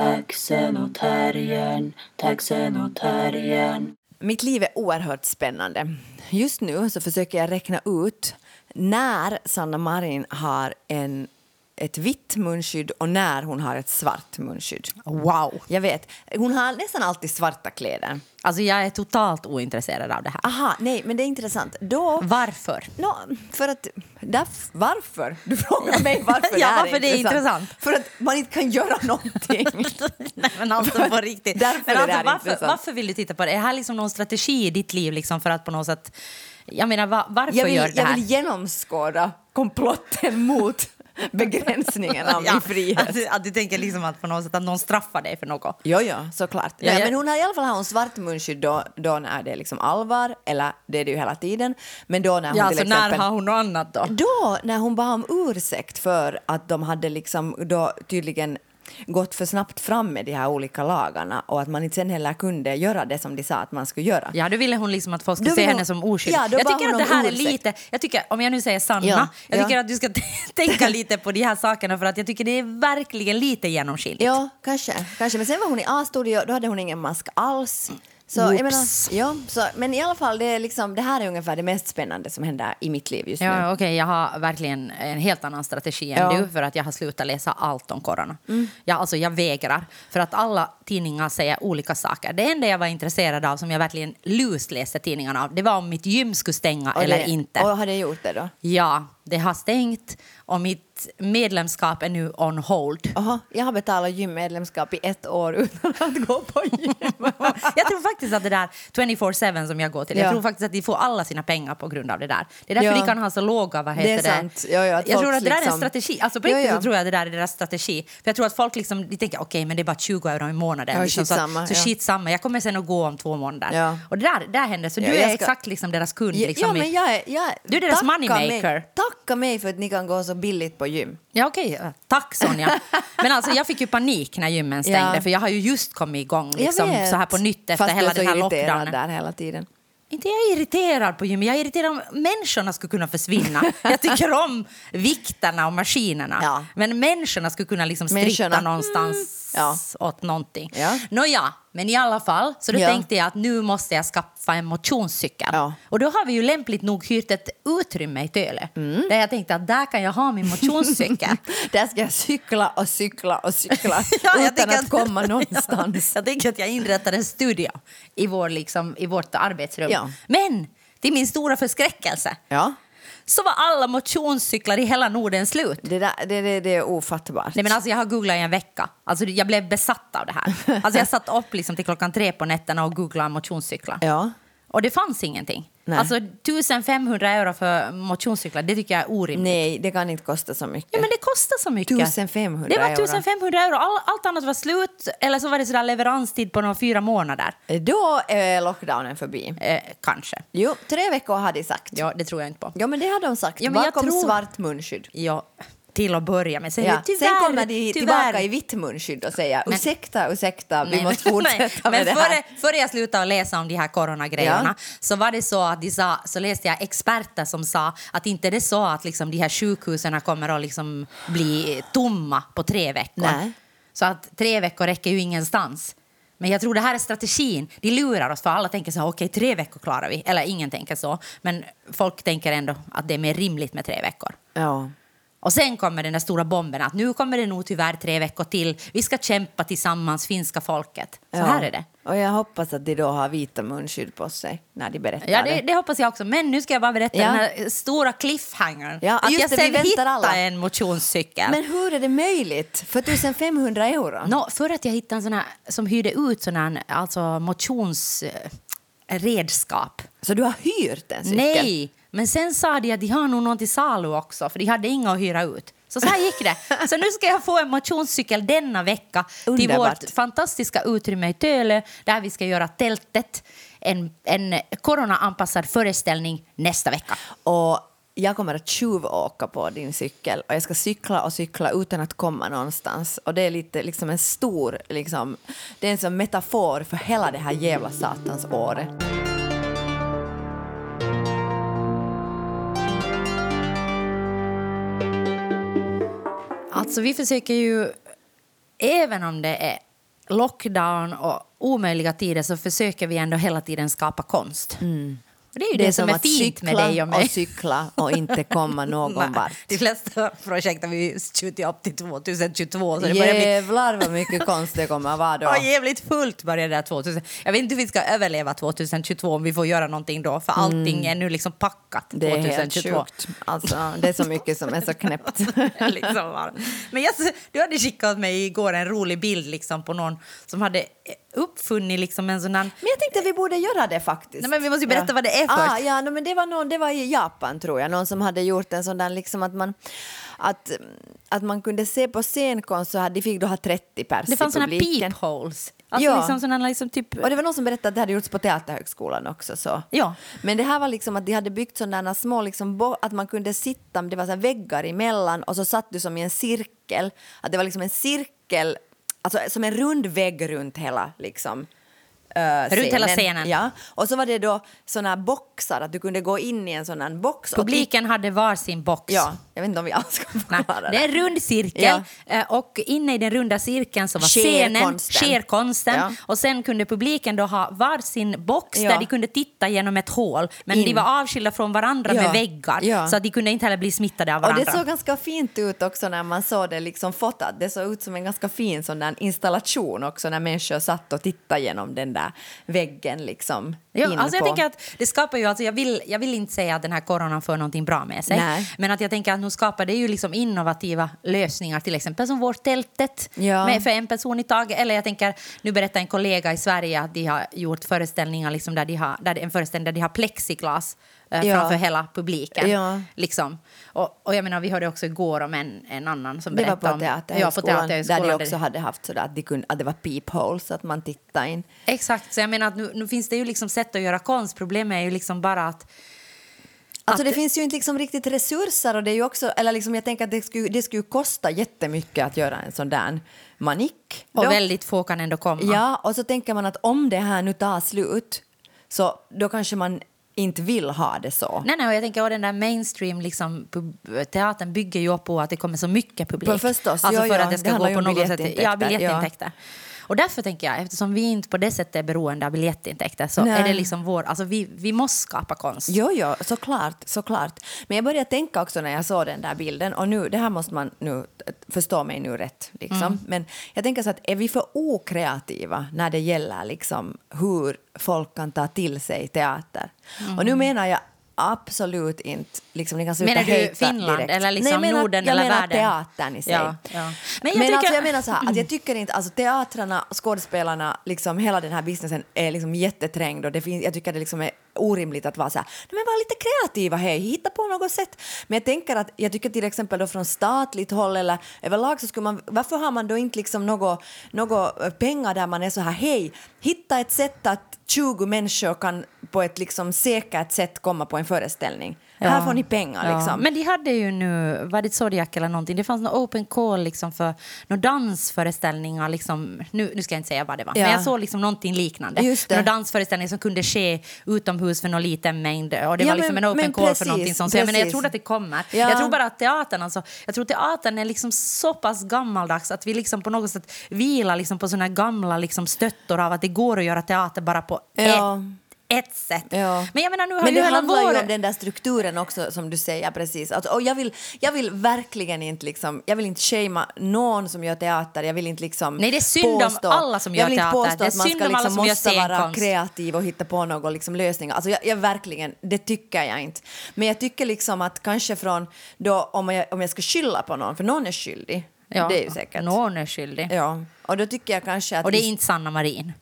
taxen och terriern, taxen och terriern. Mitt liv är oerhört spännande. Just nu så försöker jag räkna ut när Sanna Marin har en ett vitt munskydd och när hon har ett svart munskydd. Wow! Jag vet. Hon har nästan alltid svarta kläder. Alltså jag är totalt ointresserad av det här. Aha, nej, men det är intressant. Då... Varför? No, för att... Därf, varför? Du frågar mig varför ja, det här varför är det är intressant. intressant. För att man inte kan göra någonting. nej, men alltså på riktigt. Därför men alltså, varför, varför vill du titta på det? Är det här liksom någon strategi i ditt liv liksom för att på något sätt... Jag menar, va, varför jag, vill, gör det jag här? vill genomskåda komplotten mot begränsningen av Ja, min frihet. Att, att du tänker liksom att på något sätt att någon straffar dig för något. Jo, jo, såklart. Ja, Nej, ja. Men hon har i alla fall har hon svart munskydd då, då när det är liksom allvar, eller det är det ju hela tiden. Men då när hon Ja, till så när exempel... har hon något annat då? Då, när hon bad om ursäkt för att de hade liksom då tydligen gått för snabbt fram med de här olika lagarna och att man inte sen heller kunde göra det som de sa att man skulle göra. Ja, då ville hon liksom att folk skulle se hon- henne som oskyldig. Ja, jag tycker att det här är lite, jag tycker, om jag nu säger Sanna, Ja, jag ja. tycker att du ska tänka lite på de här sakerna för att jag tycker det är verkligen lite genomskinligt. Ja, kanske. kanske. Men sen var hon i A-studio, då hade hon ingen mask alls. Så, jag menar, ja, så, men i alla fall, det, är liksom, det här är ungefär det mest spännande som händer i mitt liv just nu. Ja, okej, jag har verkligen en helt annan strategi än Ja. du för att jag har slutat läsa allt om corona. Jag, alltså, jag vägrar, för att alla tidningar säger olika saker. Det enda jag var intresserad av, som jag verkligen lusläste tidningarna av, det var om mitt gym skulle stänga Och eller det, inte. Och har det gjort det då? Ja, det har stängt och mitt medlemskap är nu on hold. Oho, jag har betalat gymmedlemskap i ett år utan att gå på gym. jag tror faktiskt att det där 24-7 som jag går till, jag Ja. tror faktiskt att de får alla sina pengar på grund av det där. Det är därför Ja. de kan ha så låga, vad Det heter är sant. Ja, ja, jag tror att det där är en liksom- strategi. Alltså på Ja, riktigt ja. så tror jag att det där är deras strategi. För jag tror att folk liksom, de tänker okej men det är bara 20 euro i månaden. Ja, liksom, så skitsamma, så ja. shit samma, jag kommer sen att gå om två månader. Ja. Och det där, där händer, så du är ska- exakt liksom deras kund. Liksom, ja, men jag är, jag, Du är deras moneymaker. Mig, tacka mig för att ni kan gå så billigt på gym. Ja, okej. Tack, Sonja. Men alltså, jag fick ju panik när gymmen stängde, för jag har ju just kommit igång liksom, så här på nytt efter Fast hela den här lockdownen. där hela tiden. Inte jag är irriterad på gymmet, jag är irriterad om människorna skulle kunna försvinna. jag tycker om vikterna och maskinerna. Ja. Men människorna skulle kunna liksom stritta Människorna. någonstans Ja. åt någonting. Ja. Nåja, men i alla fall, så då Ja. tänkte jag att nu måste jag skaffa en motionscykel. Ja. Och då har vi ju lämpligt nog hyrt ett utrymme i Töle. Mm. Där jag tänkte att där kan jag ha min motionscykel. Där ska jag cykla och cykla och cykla Ja, jag utan tänker att komma någonstans. jag tänker att jag inrättar en studio i, vår, liksom, i vårt arbetsrum. Men till min stora förskräckelse Ja, så var alla motionscyklar i hela Norden slut. det, där, det, det, det är ofattbart. Nej, men alltså, jag har googlat i en vecka. Alltså, jag blev besatt av det här. Alltså, jag satt upp liksom till klockan tre på nätterna och googlade motionscyklar. Ja. Och det fanns ingenting. Nej. Alltså 1500 euro för motionscyklar, det tycker jag är orimligt. Nej, det kan inte kosta så mycket. Ja, men det kostar så mycket. 1500 Det var euro. 1500 euro. All, allt annat var slut. Eller så var det sådär leveranstid på några fyra månader. Då är lockdownen förbi. Eh, kanske. Jo, tre veckor har de sagt. Ja, det tror jag inte på. Ja, men det har de sagt. Ja, men jag Bakom tror- svart munskydd. Ja, till att börja med. Sen, Ja. tyvärr, Sen kommer de tyvärr. tillbaka i vitt munskydd och säger Men- ursäkta, ursäkta, vi Nej, måste fortsätta nej, med men det här. före, före jag slutade läsa om de här coronagrejerna så var det så att de sa, så läste jag experter som sa att inte det är så att liksom de här sjukhusen kommer att liksom bli tomma på tre veckor. Nej. Så att tre veckor räcker ju ingenstans. Men jag tror det här är strategin. De lurar oss för alla tänker så här, okej tre veckor klarar vi. Eller ingen tänker så. Men folk tänker ändå att det är mer rimligt med tre veckor. Ja. Och sen kommer den där stora bomben att nu kommer det nog tyvärr tre veckor till. Vi ska kämpa tillsammans, finska folket. Så ja. här är det. Och jag hoppas att de då har vita munskydd på sig när de berättar Ja, det, det hoppas jag också. Men nu ska jag bara berätta Ja. den här stora cliffhangern. Ja, att just jag det, sen hittade alla. en motionscykel. Men hur är det möjligt för 1500 euro? Nå, för att jag hittade en sån här som hyrde ut sån här, alltså motionsredskap. Så du har hyrt en cykel? Nej, men sen sa de att de har nog någon till salu också, för de hade inga att hyra ut. Så så här gick det. Så nu ska jag få en motionscykel denna vecka till Underbart. vårt fantastiska utrymme i Töle där vi ska göra tältet. En, en coronaanpassad föreställning nästa vecka. Och jag kommer att tjuvåka på din cykel och jag ska cykla och cykla utan att komma någonstans. Och det är lite liksom en stor, liksom, det är en sån metafor för hela det här jävla satans året. Alltså vi försöker ju, även om det är lockdown och omöjliga tider så försöker vi ändå hela tiden skapa konst. Mm det är ju det, Det är som som är att fint med dig och mig. och cykla och inte komma någon vart. De flesta projekt har vi skjutit upp till 2022. Så det börjar bli Jävlar vad mycket konst det kommer att vara då. Ja, jävligt fullt börjar det här 2000. Jag vet inte hur vi ska överleva 2022 om vi får göra någonting då, för allting är nu liksom packat Mm. Det är helt 2022. sjukt. Alltså, det är så mycket som är så knäppt. liksom. Men jag, du hade skickat mig igår en rolig bild liksom på någon som hade uppfunnit liksom en sån här... Men jag tänkte att vi borde göra det faktiskt. Nej, men vi måste ju berätta vad det är först. Ah, ja, no, men det, var någon, det var i Japan tror jag, någon som hade gjort en sån där liksom att man, att, att man kunde se på scenkonst så hade, de fick då ha 30 pers Det fanns såna peepholes. Alltså Ja. liksom såna liksom typ... Och det var någon som berättade att det hade gjorts på Teaterhögskolan också. Så. Ja. Men det här var liksom att de hade byggt sådana små, liksom, att man kunde sitta, det var så här väggar emellan och så satt du som i en cirkel. Att det var liksom en cirkel, alltså som en rund vägg runt hela liksom. eh, Runt hela scenen. Ja, och så var det då såna boxar, att du kunde gå in i en sån box. och Publiken hade var sin box. Ja, jag vet inte om vi alls Nej, förklara det är en rund cirkel Ja. eh, och inne i den runda cirkeln så var scenen, konsten. sker konsten Ja. och sen kunde publiken då ha var sin box Ja. där de kunde titta genom ett hål men In. de var avskilda från varandra med väggar så att de kunde inte heller bli smittade av Och varandra. det såg ganska fint ut också när man såg det liksom fotat. Det såg ut som en ganska fin sån där installation också när människor satt och tittade genom den där väggen liksom. Ja, alltså jag på. tänker att det skapar ju, alltså jag, vill, jag vill inte säga att den här coronan för någonting bra med sig. Nej. Men att jag tänker att nu skapar det ju liksom innovativa lösningar, till exempel som vårt tältet Ja. med, för en person i taget. Eller jag tänker, nu berättar en kollega i Sverige att de har gjort föreställningar liksom där de har, där en föreställning där de har plexiglas eh, Ja. framför hela publiken. Ja. Liksom. Och, och jag menar, vi hörde också igår om en, en annan som Det var berättade på om... Teaterhögskolan, ja, på Teaterhögskolan, där de också hade haft sådär att, de kunde, att det var peepholes, att man tittade in. Exakt, så jag menar att nu, nu finns det ju liksom sätt att göra konst. Problemet är ju liksom bara att Alltså det finns ju inte liksom riktigt resurser och det är ju också, eller liksom jag tänker att det skulle, det skulle kosta jättemycket att göra en sån där manik. och då. väldigt få kan ändå komma. Ja, och så tänker man att om det här nu tar slut så då kanske man inte vill ha det så. Nej, nej, och jag tänker att den där mainstream liksom, teatern bygger ju på att det kommer så mycket publik. På- förstås, alltså ja, för ja, att det det ska handlar gå på något sätt. biljettintäkter, Ja, biljettintäkter. Och därför tänker jag, eftersom vi inte på det sättet är beroende av biljettintäkter så Nej. är det liksom vår, alltså vi, vi måste skapa konst. Jo, jo, såklart, såklart. Men jag började tänka också när jag såg den där bilden, och nu, det här måste man nu förstå mig nu rätt, liksom. Mm. men jag tänker så att är vi för okreativa när det gäller liksom hur folk kan ta till sig teater? Och nu menar jag absolut inte, liksom, ni kan sluta. Menar du Finland direkt. eller liksom Nej, menar, Norden jag eller menar världen? teatern i sig. Ja, ja. Men Men, jag tycker- alltså, jag menar så här, att jag tycker inte, alltså teatrarna, skådespelarna, liksom hela den här businessen är liksom jätteträngd och det finns, jag tycker det liksom är orimligt att vara så här, men var lite kreativa, hej, hitta på något sätt. Men jag tänker att, jag tycker till exempel då från statligt håll eller överlag så skulle man, varför har man då inte liksom något, något pengar där man är så här, hej, hitta ett sätt att 20 människor kan på ett liksom säkert sätt komma på en föreställning. Här får ni pengar Ja. liksom. Men de hade ju nu, var det Zodiac eller någonting, det fanns någon open call liksom för några dansföreställningar. Liksom, nu, nu ska jag inte säga vad det var, Ja. men jag såg liksom någonting liknande. Några dansföreställningar som kunde ske utomhus för någon liten mängd. Och det Ja, var liksom men- en open call för precis, någonting sånt. Så jag, menar, jag tror att det kommer. Ja. Jag tror bara att teatern, alltså, jag tror teatern är liksom så pass gammaldags att vi liksom på något sätt vilar liksom på såna gamla liksom stöttor av att det går att göra teater bara på Ja. ett, ett sätt. Ja. Men jag menar nu har Men det handlar vår... ju om den där strukturen också som du säger precis. Alltså, och jag, vill, jag vill verkligen inte liksom, jag vill inte shamea någon som gör teater. Jag vill inte liksom Nej, det är synd om alla som gör jag vill inte teater. påstå att man ska liksom måste vara kreativ och hitta på några liksom lösningar. Alltså jag, jag verkligen, det tycker jag inte. Men jag tycker liksom att kanske från då om jag, om jag ska skylla på någon, för någon är skyldig. Ja, det är ju säkert. Någon är skyldig. Ja, och då tycker jag kanske att Och det är inte Sanna Marin.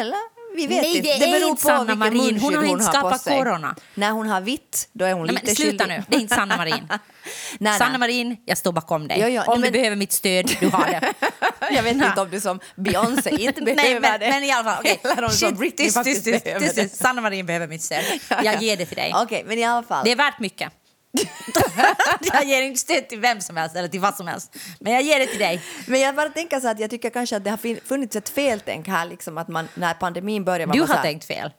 Eller? Vi vet Nej, inte. det är beror inte på Sanna vilken Marin. Hon har inte på skapat sig. corona. När hon har vitt, då är hon Nej, lite men sluta skyldig. nu, det är inte Sanna Marin. Nej, Sanna nej. Marin, jag står bakom dig. Jo, jo, om nej, du men- behöver mitt stöd, du har det. Jag vet inte om du som Beyoncé inte behöver men, det. men i alla fall, okej. Eller om du som Shit, Britney faktiskt behöver det. Sanna Marin behöver mitt stöd. Ja, Jag ja. ger det till dig. Okej, men i alla fall. Det är värt mycket. jag ger inte stöd till vem som helst eller till vad som helst. Men jag ger det till dig. Men jag bara tänker så att jag tycker kanske att det har funnits ett feltänk här, liksom att man när pandemin började Du har här, tänkt fel.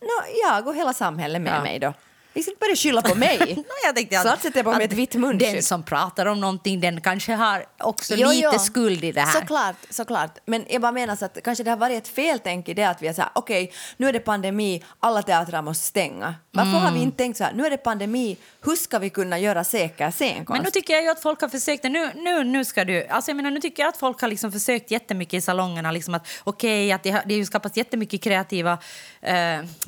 "Nå, jag och hela samhället med Ja. mig då. Vi ska inte börja skylla på mig. No, jag tänkte att, Snart sätter jag på mig ett vitt Den munskydd. som pratar om någonting den kanske har också Jo, lite jo. skuld i det här. Såklart, såklart. Men jag bara menar så att kanske det har varit ett feltänk i det att vi har sagt okej, nu är det pandemi, alla teatrar måste stänga. Varför har Mm. vi inte tänkt så här, nu är det pandemi, hur ska vi kunna göra säker scenkonst? Men nu tycker jag ju att folk har försökt. Nu, nu, nu ska du... Alltså jag menar, nu tycker jag att folk har liksom försökt jättemycket i salongerna. Liksom att, okej, att det har, det har skapats jättemycket kreativa, eh,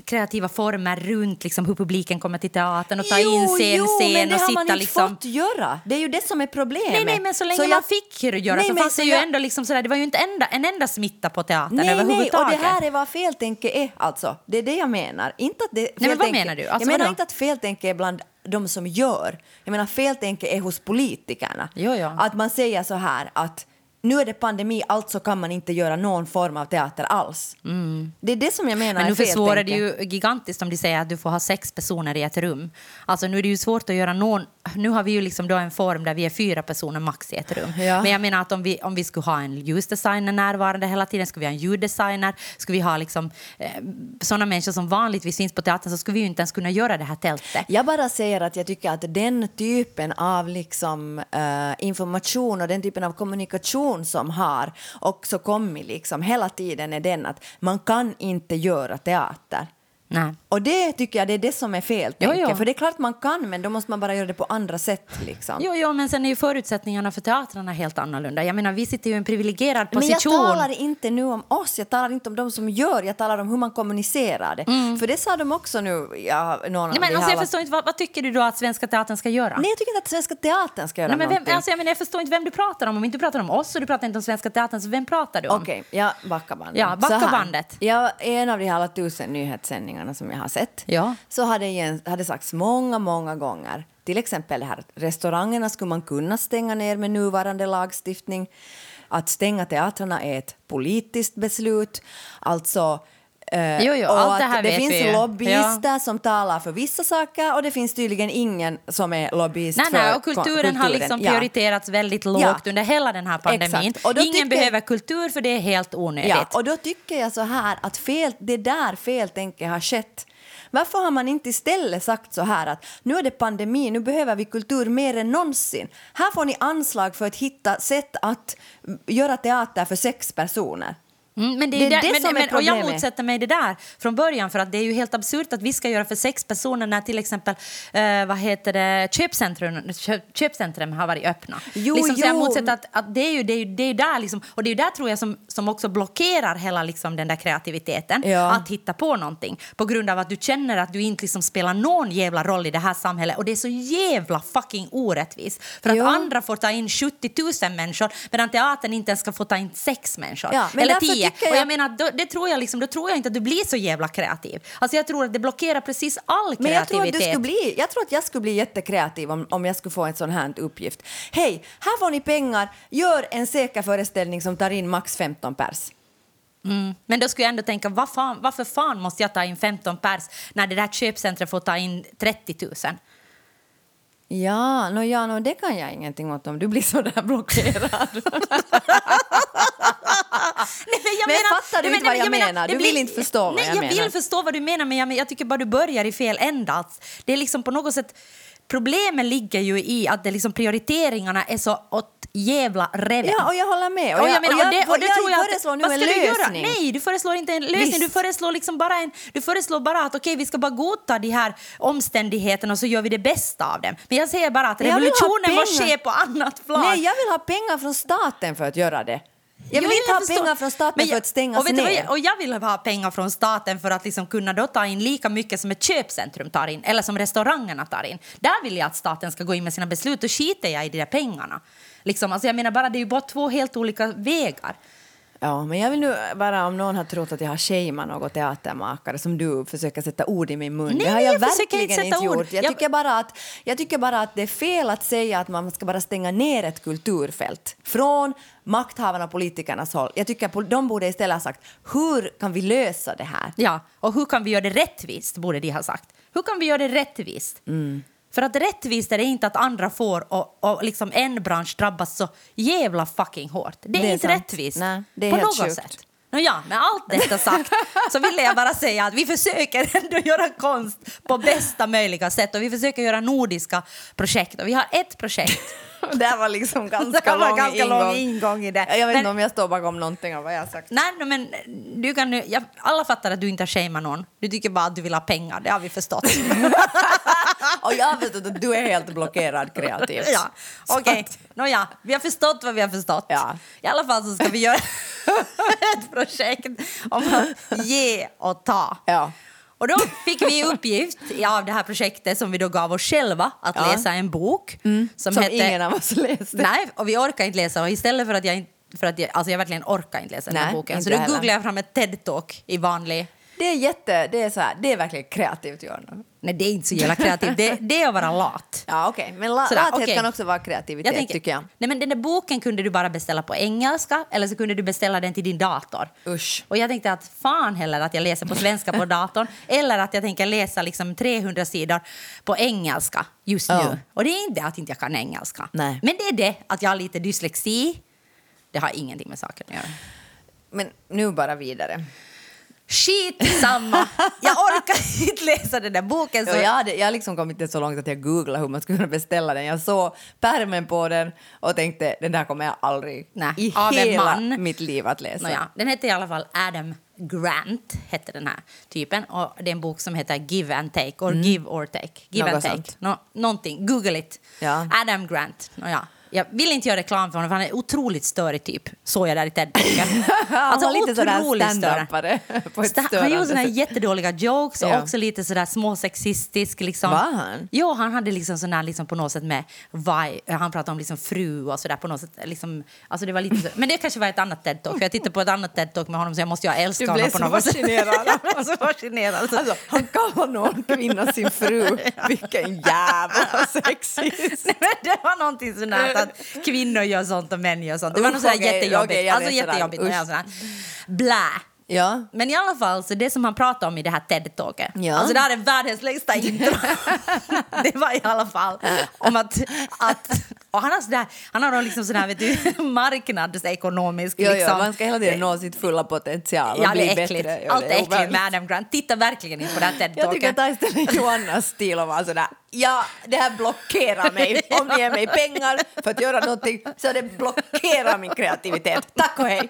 kreativa former runt liksom, hur publiken kommer till teatern och ta in scen, jo, scen men det och har sitta man inte liksom... fått göra. Det är ju det som är problemet. Nej, nej, men så länge jag- man fick göra Nej, så fanns det så ju jag- ändå liksom sådär, det var ju inte enda, en enda smitta på teatern Nej, nej, och överhuvudtaget. det här är vad feltänket är alltså. Det är det jag menar. Inte att det, men vad menar du? Alltså, jag menar vadå? inte att feltänket är bland de som gör. Jag menar feltänket är hos politikerna. Jo, jo. Att man säger så här att nu är det pandemi, alltså kan man inte göra någon form av teater alls. Det är det som jag menar Mm. Men nu försvårar det ju gigantiskt om de säger att du får ha sex personer i ett rum. Alltså nu är det ju svårt att göra någon... Nu har vi ju liksom då en form där vi är fyra personer max i ett rum. Ja. Men jag menar att om vi, om vi skulle ha en ljusdesigner närvarande hela tiden, skulle vi ha en ljuddesigner, skulle vi ha liksom eh, sådana människor som vanligtvis finns på teatern så skulle vi ju inte ens kunna göra det här tältet. Jag bara säger att jag tycker att den typen av liksom, eh, information och den typen av kommunikation som har också kommit liksom, hela tiden är den att man kan inte göra teater. Nej. Och det tycker jag det är det som är fel. Jo, jo. För det är klart man kan, men då måste man bara göra det på andra sätt. Liksom. Jo, jo, men sen är ju förutsättningarna för teatrarna helt annorlunda. Jag menar, vi sitter ju i en privilegierad Men jag position. talar inte nu om oss, jag talar inte om de som gör, jag talar om hur man kommunicerar det. För det sa de också nu, ja, någon Mm. Nej, men alltså, jag förstår inte, vad, vad tycker du då att Svenska Teatern ska göra? Nej, jag tycker inte att Svenska Teatern ska göra Nej, men vem, någonting. alltså, jag, menar, jag förstår inte vem du pratar om. Om inte du pratar om oss och du pratar inte om Svenska Teatern, så vem pratar du om? Okej, jag backar bandet. Ja, backa bandet. Jag, en av de här alla tusen nyhetssändningarna som jag har sett Ja. så hade, hade sagts många, många gånger till exempel det här att restaurangerna skulle man kunna stänga ner med nuvarande lagstiftning. Att stänga teatrarna är ett politiskt beslut. Alltså eh, Jo, jo, och allt det här vet finns vi lobbyister som talar för vissa saker och det finns tydligen ingen som är lobbyist Nej, för nej, och kulturen, kulturen. har liksom Ja. prioriterats väldigt lågt Ja. under hela den här pandemin. Ingen tycker- behöver kultur för det är helt onödigt. Ja, och då tycker jag så här att fel, det där feltänket har skett. Varför har man inte istället sagt så här att nu är det pandemi, nu behöver vi kultur mer än någonsin. Här får ni anslag för att hitta sätt att göra teater för sex personer. Mm, men det är, Det är där, det men, som är men, och jag problemet. motsätter mig det där från början för att det är ju helt absurt att vi ska göra för sex personer när till exempel eh, vad heter det, köpcentrum, köp, köpcentrum har varit öppna. Jo, liksom, Så jag jo. motsätter att, att det är ju det är, ju- det är där liksom, och det är där tror jag som, som också blockerar hela liksom, den där kreativiteten Ja. att hitta på någonting på grund av att du känner att du inte liksom spelar någon jävla roll i det här samhället och det är så jävla fucking orättvist för att Ja. andra får ta in 70 000 människor medan teatern inte ens ska få ta in sex människor Ja, eller tio. Och jag jag- menar, då, det tror jag liksom, då tror jag inte att du blir så jävla kreativ. Alltså jag tror att det blockerar precis all Men jag tror, kreativitet. att du skulle bli, jag tror att jag skulle bli jättekreativ om, om jag skulle få en sån här uppgift. Hej, här får ni pengar, gör en säker föreställning som tar in max 15 pers. Mm. Men då skulle jag ändå tänka, vad fan, varför fan måste jag ta in 15 pers när det där köpcentret får ta in 30 000? Ja, no, ja no, det kan jag ingenting åt om du blir så där blockerad. Nej, men jag Men fattar du nej, inte vad jag menar? det Du vill inte förstå vad nej, jag jag menar. vill förstå vad du menar, men jag, jag tycker bara du börjar i fel ända. Det är liksom på något sätt... Problemet ligger ju i att det liksom prioriteringarna är så åt jävla reven. Ja, och jag håller med. Och jag, menar, och det, och det jag tror jag att- föreslår nu vad en ska du lösning. Nej, du föreslår inte en lösning. Visst. Du föreslår, liksom bara en, du föreslår bara att okej, vi ska bara godta de här omständigheterna och så gör vi det bästa av dem. Men jag säger bara att Men jag revolutionen måste ske på annat plan. Nej, jag vill ha pengar från staten för att göra det. Jag vill inte ha förstår. pengar från staten Men för jag- att stänga och ner. jag, och jag vill ha pengar från staten för att liksom kunna då ta in lika mycket som ett köpcentrum tar in eller som restaurangerna tar in. Där vill jag att staten ska gå in med sina beslut och skiter jag i de där pengarna. Liksom, alltså jag menar bara, det är ju bara två helt olika vägar. Ja, men jag vill nu bara om någon har trott att jag har shameat någon teatermakare som du försöker sätta ord i min mun. Nej, det har jag, jag verkligen inte inte gjort. Jag Jag- tycker, bara att, jag tycker bara att det är fel att säga att man ska bara stänga ner ett kulturfält från makthavarna och politikernas håll. Jag tycker att de borde istället ha sagt hur kan vi lösa det här? Ja, och hur kan vi göra det rättvist, borde de ha sagt. Hur kan vi göra det rättvist? Mm. För att rättvist är det inte att andra får och, och liksom en bransch drabbas så jävla fucking hårt. Det är, Det är inte sant. rättvist. Nej, det är på något sjukt. sätt. Nåja, med allt detta sagt så ville jag bara säga att vi försöker ändå göra konst på bästa möjliga sätt och vi försöker göra nordiska projekt och vi har ett projekt Det här var liksom ganska, var lång, ganska ingång. lång ingång i det. Jag vet Men- inte om jag står bakom någonting av vad jag har sagt. Nej, men du kan nu, jag, alla fattar att du inte har shameat någon. Du tycker bara att du vill ha pengar, det har vi förstått. Och jag vet att du är helt blockerad kreativt. ja, okej. att- Nåja, vi har förstått vad vi har förstått. Ja. I alla fall så ska vi göra ett projekt om att ge och ta. Ja. Och då fick vi uppgift av det här projektet som vi då gav oss själva att Ja. Mm. läsa en bok som, Som hette... ingen av oss läste. Nej, och vi orkar inte läsa. Och istället för att jag inte för att jag, alltså jag verkligen orkar inte läsa den här Nej, boken. Så då googlade jag fram ett TED-talk i vanlig... Det är jätte, det är så här, det är verkligen kreativt Johanna. Nej, det är inte så jävla kreativt. Det, det är att vara lat. Ja okej, men la, Sådär, lathet okej. kan också vara kreativitet tycker jag. Nej, men den där boken kunde du bara beställa på engelska eller så kunde du beställa den till din dator. Usch. Och jag tänkte att fan heller att jag läser på svenska på datorn eller att jag tänker läsa liksom 300 sidor på engelska just nu. Och det är inte att inte jag kan engelska. Nej. Men det är det att jag har lite dyslexi. Det har ingenting med saken att göra. Men nu bara vidare. Skit samma. Jag orkar inte läsa den där boken. Så jag, hade, jag har liksom inte så långt att jag googlade hur man skulle kunna beställa den. Jag såg pärmen på den och tänkte den där kommer jag aldrig Nej, i hela mitt liv att läsa. Nåja, den hette i alla fall Adam Grant, hette den här typen. Och det är en bok som heter Give and Take, or Give or Take. Give Mm. Något and Take. sånt. Nå, någonting, google it. Ja. Adam Grant. Nåja. Jag vill inte göra reklam för honom, för han är otroligt störig typ. Såg jag där i TED-boken. Han var lite sådär otroligt Sta- Han gjorde sätt. jättedåliga jokes och Ja. också lite sådär småsexistisk. Liksom. Var han? Jo, han hade liksom här, liksom på något sätt med vi, han pratade om liksom fru och sådär på något sätt. Liksom, alltså det var lite så, men det kanske var ett annat TED-talk, jag tittade på ett annat TED-talk med honom så jag måste ju Du honom på något sätt. jag blev så fascinerad. Så- Alltså, han kallar någon kvinna sin fru. Vilken jävla sexist. Nej, men det var någonting sånt här att kvinnor gör sånt och män gör sånt. Det var något sådär okej, jättejobbigt. jag alltså jättejobbigt. Sådär. Blä. Ja. Men i alla fall, så det som han pratade om i det här TED-talket, Ja. alltså det här är världens längsta intro. det var i alla fall om att, att och han har sådär, han har liksom sådär, vet du, marknadsekonomisk Jo, liksom. jo, man ska hela tiden nå sitt fulla potential och Ja, bli äckligt. bättre. Allt är äckligt med Adam Grant. Titta verkligen inte på det här Jag tycker TED-talket. att ta istället Johannas stil och vara sådär, ja, det här blockerar mig. Om ni ger mig pengar för att göra någonting så det blockerar min kreativitet. Tack och hej.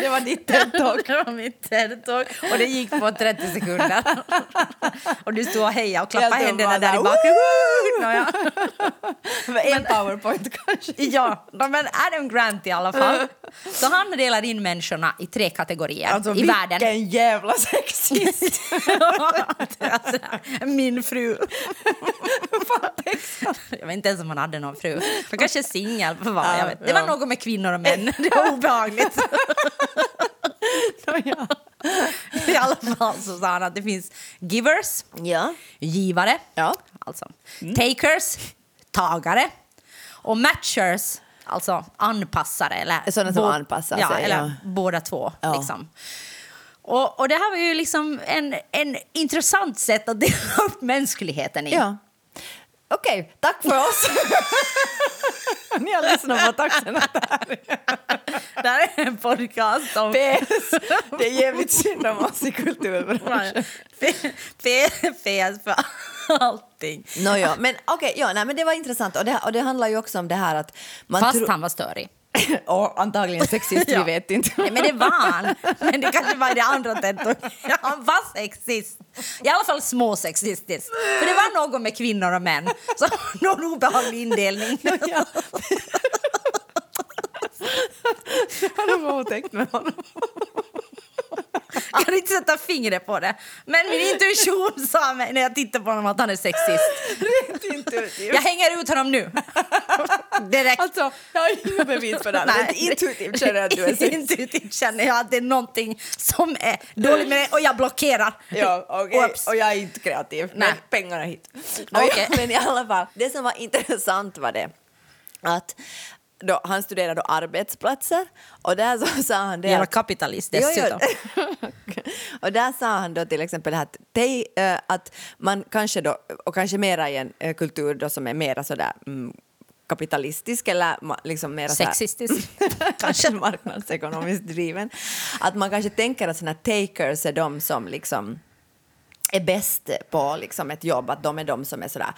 Det var ditt TED-talk. Det var mitt TED-talk och det gick på 30 sekunder. och du stod och hejade och klappade händerna där i bakgrunden. Var en powerpoint kanske. Ja, men Adam Grant i alla fall. Så han delar in människorna i tre kategorier Alltså i världen. vilken jävla sexist. Alltså, Min fru. jag vet inte ens om han hade någon fru. Han kanske är singel. Det var Ja. något med kvinnor och män. Det var obehagligt. Ja. I alla fall så sa han att det finns givers, ja. givare, Ja. alltså takers, tagare och matchers, alltså anpassare. Eller Sådana som anpassar ja, sig, Eller ja. båda två. Liksom. Och, och det här var ju liksom en, en intressant sätt att dela upp mänskligheten i. ja. Okej, tack för oss. Ni har lyssnat på Taxen Det här är en podcast om... PS. Det är jävligt synd om oss i kulturbranschen. PS för allting. Nåja, men okej, ja, nej, men det var intressant och det, och det handlar ju också om det här att man Fast han var störig. Och antagligen sexist, Ja. vi vet inte. Nej, men det var han. Men det kanske var det andra TED-talket. Han var sexist. I alla fall småsexistisk. För det var något med kvinnor och män. Så någon obehaglig indelning. Ja. Har du var otäckt med honom? Jag kan inte sätta fingret på det. Men min intuition sa mig när jag tittade på honom att han är sexist. Jag hänger ut honom nu. Direkt. Alltså, jag har inga bevis för det. Men intuitivt känner jag att du är sexist. Intuitivt känner jag att det är någonting som är dåligt med det och jag blockerar. Ja. Oops. Och jag är inte kreativ. Nej. Men pengarna hit. Okay. Men i alla fall, det som var intressant var det att då, han studerade då arbetsplatser och där så sa han det Jävla kapitalist dessutom. och där sa han då till exempel att, te, eh, att man kanske då, och kanske mera i en eh, kultur då som är mera sådär mm, kapitalistisk eller liksom mer Sexistisk. kanske marknadsekonomiskt driven. Att man kanske tänker att såna takers är de som liksom är bäst på liksom ett jobb, att de är de som är sådär,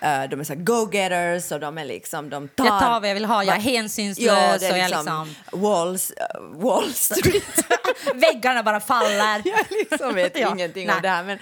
eh, de är så go-getters och de är liksom, de tar... Jag tar vad jag vill ha, jag är hänsynslös det är och jag liksom, liksom... Walls, eh, Wall Street. Väggarna bara faller. jag liksom vet Ja, ingenting nej. om det här men...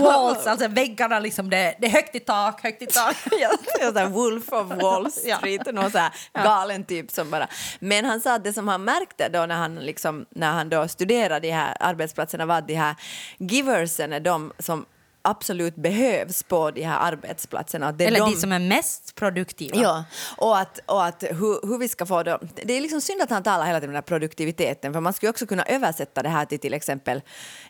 Walls, alltså väggarna liksom, det, det är högt i tak, högt i tak. jag jag här Wolf of Wall Ja. Street, någon så här galen typ som bara... Men han sa att det som han märkte då när han, liksom, när han då studerade de här arbetsplatserna var att de här giversen är de som absolut behövs på de här arbetsplatserna. Det är Eller de, de som är mest produktiva. Ja, och att, och att hur, hur vi ska få det... Det är liksom synd att han talar hela tiden om produktiviteten, för man skulle också kunna översätta det här till till exempel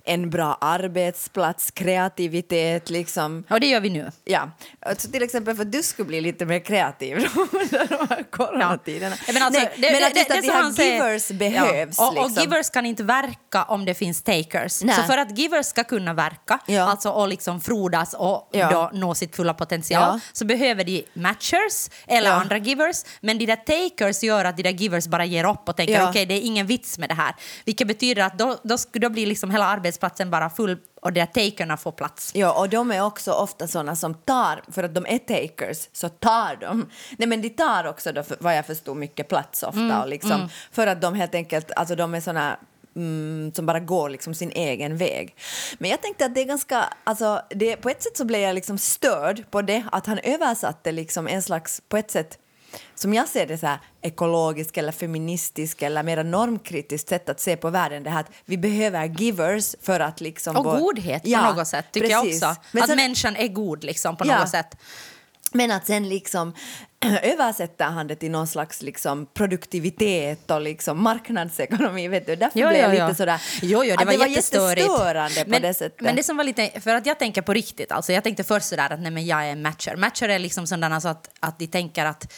en bra arbetsplats, kreativitet, liksom. Och det gör vi nu. Ja, alltså till exempel för att du skulle bli lite mer kreativ under de här coronatiderna. Ja, Men, alltså, Nej, det, men det, att just det, att det de här han säger- givers behövs. Ja. Och, och liksom. givers kan inte verka om det finns takers. Nej. Så för att givers ska kunna verka, Ja. alltså och liksom frodas och Ja. då nå sitt fulla potential, Ja. så behöver de matchers eller Ja. andra givers. Men de där takers gör att de där givers bara ger upp och tänker Ja. okej, det är ingen vits med det här. Vilket betyder att då, då, då blir liksom hela arbetsplatsen bara full och där takerna får plats. Ja, och de är också ofta såna som tar, för att de är takers, så tar de. Nej, men de tar också, då, för, vad jag förstod, mycket plats ofta. Mm, och liksom, För att de helt enkelt, alltså de är såna mm, som bara går liksom sin egen väg. Men jag tänkte att det är ganska, alltså det, på ett sätt så blev jag liksom störd på det, att han översatte liksom en slags, på ett sätt, som jag ser det så här ekologisk eller feministisk eller mer normkritiskt sätt att se på världen. Det här att vi behöver givers för att liksom... Och vår- godhet på Ja, något sätt, tycker precis. jag också. Men att sen- människan är god liksom på Ja. något sätt. Men att sen liksom översätter han det till någon slags liksom produktivitet och liksom marknadsekonomi. Vet du? Därför Jo, blev jag lite sådär... Jo, jo, det var, det var jättestörande på men, det sättet. Men det som var lite, för att jag tänker på riktigt, alltså jag tänkte först sådär att nej men jag är en matcher. Matcher är liksom sådana så att, att de tänker att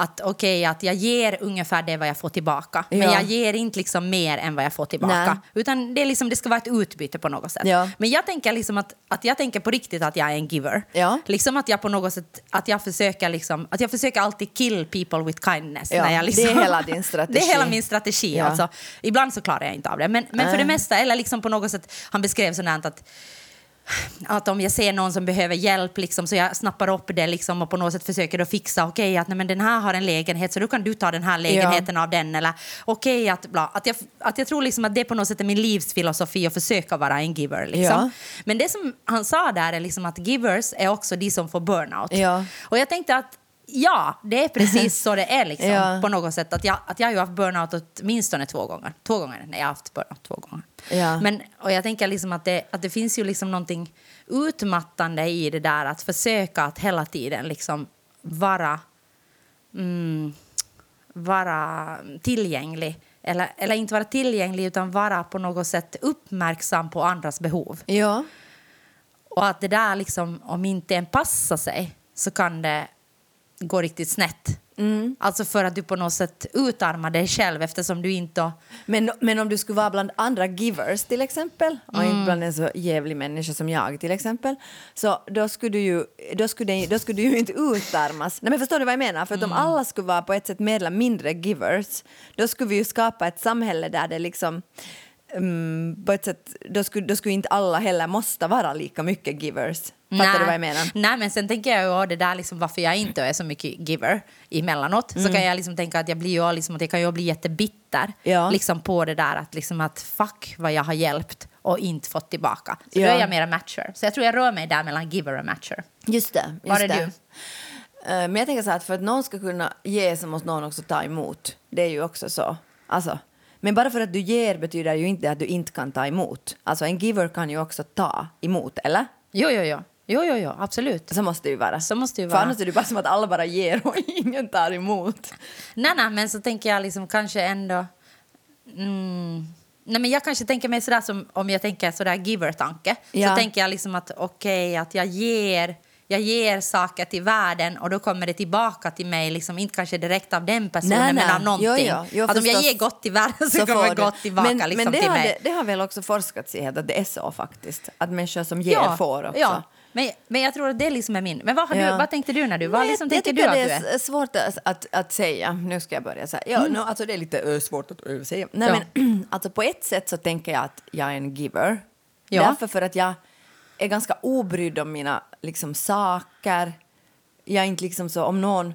att okej, att jag ger ungefär det vad jag får tillbaka. Men Ja. jag ger inte liksom mer än vad jag får tillbaka. Nej. Utan det, är liksom, det ska vara ett utbyte på något sätt. Ja. Men jag tänker liksom att, att jag tänker på riktigt att jag är en giver. Ja. Liksom att jag på något sätt, att jag försöker liksom, att jag försöker alltid kill people with kindness. När jag liksom, det är hela din strategi. det är hela min strategi. Alltså. Ibland så klarar jag inte av det. Men, men för det mesta, eller liksom på något sätt, han beskrev sådant att att om jag ser någon som behöver hjälp liksom, så jag snappar upp det liksom, och på något sätt försöker då fixa, okej att nej, men den här har en lägenhet så då kan du ta den här lägenheten av den eller okej att bla. Att jag, att jag tror liksom att det på något sätt är min livsfilosofi att försöka vara en giver. Liksom. Ja. Men det som han sa där är liksom att givers är också de som får burnout. Ja. Och jag tänkte att ja, det är precis så det är liksom, Ja. på något sätt. Att jag, att jag har ju haft burnout åtminstone två gånger. Två gånger, nej jag har haft burnout två gånger. Ja. Men, och jag tänker liksom att det, att det finns ju liksom någonting utmattande i det där att försöka att hela tiden liksom vara, mm, vara tillgänglig. Eller, eller inte vara tillgänglig utan vara på något sätt uppmärksam på andras behov. Ja. Och att det där liksom, om inte en passar sig så kan det gå riktigt snett. Mm. Alltså för att du på något sätt utarmar dig själv eftersom du inte... Men, men om du skulle vara bland andra givers till exempel och Mm. inte bland en så jävlig människa som jag till exempel så då skulle du ju, då skulle, då skulle du ju inte utarmas. Nej men förstår du vad jag menar? För Mm. om alla skulle vara på ett sätt mer eller mindre givers då skulle vi ju skapa ett samhälle där det liksom mm, på ett sätt, då skulle, då skulle inte alla heller måste vara lika mycket givers. Fattar Nej. du vad jag menar? Nej, men sen tänker jag ju det där liksom varför jag inte är så mycket giver emellanåt. Mm. Så kan jag liksom tänka att jag blir ju liksom, att jag kan ju bli jättebitter Ja. liksom på det där att, liksom att fuck vad jag har hjälpt och inte fått tillbaka. Så Ja. då är jag mer matcher. Så jag tror jag rör mig där mellan giver och matcher. Just det. Just Var är det. du? Eh, Men jag tänker så här att för att någon ska kunna ge så måste någon också ta emot. Det är ju också så. Alltså, men bara för att du ger betyder ju inte att du inte kan ta emot. Alltså en giver kan ju också ta emot, eller? Jo, jo, jo. Jo, jo, jo, absolut. Så måste det ju vara. Så måste det ju För vara. annars är det bara som att alla bara ger och ingen tar emot. Nej, nej, men så tänker jag liksom kanske ändå... Mm, nej, men jag kanske tänker mig sådär som om jag tänker sådär giver-tanke. Ja. Så tänker jag liksom att okej, att jag ger, jag ger saker till världen och då kommer det tillbaka till mig, liksom, inte kanske direkt av den personen Nej, men nej. av någonting. Jo, jo. Att om jag ger gott till världen så, Så kommer du. gott tillbaka men, liksom, men det till har, mig. Det, det har väl också forskats i att det är så faktiskt. Att människor som ger Ja, får också. ja. Men, men jag tror att det liksom är min. Men vad, har Ja. du, vad tänkte du när du? Nej, Liksom, jag du att det du är? är s- svårt att, att, att säga. Nu ska jag börja säga. Ja, no, alltså det är lite ö, svårt att ö, säga. Nej, Ja. men, alltså på ett sätt så tänker jag att jag är en giver. Ja. Därför för att jag är ganska obrydd om mina liksom, saker. Jag är inte liksom så om någon...